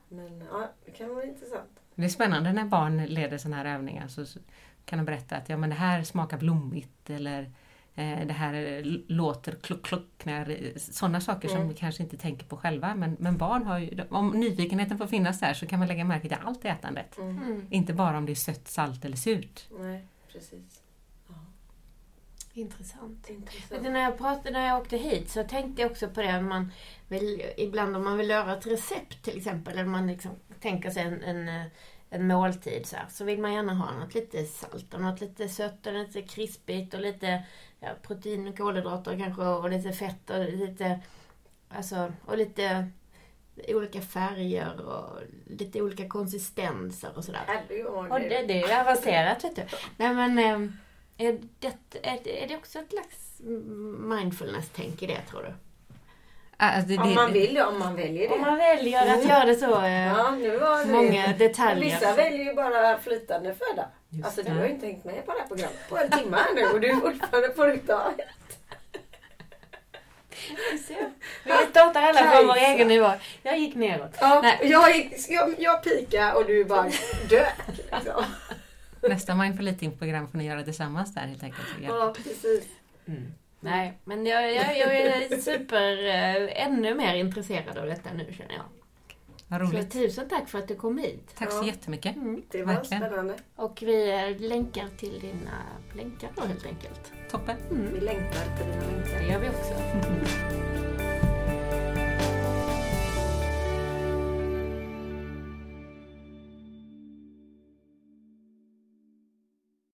Men ja, det kan vara intressant. Det är spännande när barn leder sådana här övningar. Så kan de berätta att ja, men det här smakar blommigt eller eh, det här låter kluck, kluck. När, sådana saker som Mm. vi kanske inte tänker på själva. Men, men barn har ju, om nyfikenheten får finnas där så kan man lägga märke till allt i ätandet. Mm. Mm. Inte bara om det är sött, salt eller surt. Nej, precis. Ja, Intressant. intressant. Du, när, jag pratade, när jag åkte hit så tänkte jag också på det. om Man vill, ibland om man vill göra ett recept till exempel. Eller man liksom tänker sig en, en, eh, en måltid så här. Så vill man gärna ha något lite salt och något lite sött och lite krispigt och lite ja, protein och kolhydrater kanske och lite fett och lite alltså och lite olika färger och lite olika konsistenser och sådär. Och det- är avancerat vet du. Nej men eh, är det, är, det- är det också ett slags mindfulness-tänk i det tror du? Alltså, det, Om det- man vill det, om man väljer det. Om man väljer att göra det så eh, Ja, nu var det... många Men detaljer. Vissa väljer ju bara flytande föda. Just Alltså du det. har ju inte hängt med på det här programmet på en timme nu och du är fortfarande på ditt dag. Vi startar alla på vår egen nivå. Jag gick neråt. Ja, Nej. jag, gick- jag, jag pika och du bara dök. Liksom. Nästa Mindful Eating-program får ni göra tillsammans där helt enkelt. Ja. Precis. Nej, men jag, jag, jag är super, eh, ännu mer intresserad av detta nu känner jag. Vad Så roligt. tusen tack för att du kom hit. Tack så Ja. jättemycket. Mm. Det var Verkligen. spännande. Och vi eh, länkar till dina länkar då helt enkelt. Toppen. Vi längtar till dina länkar. Det gör vi också.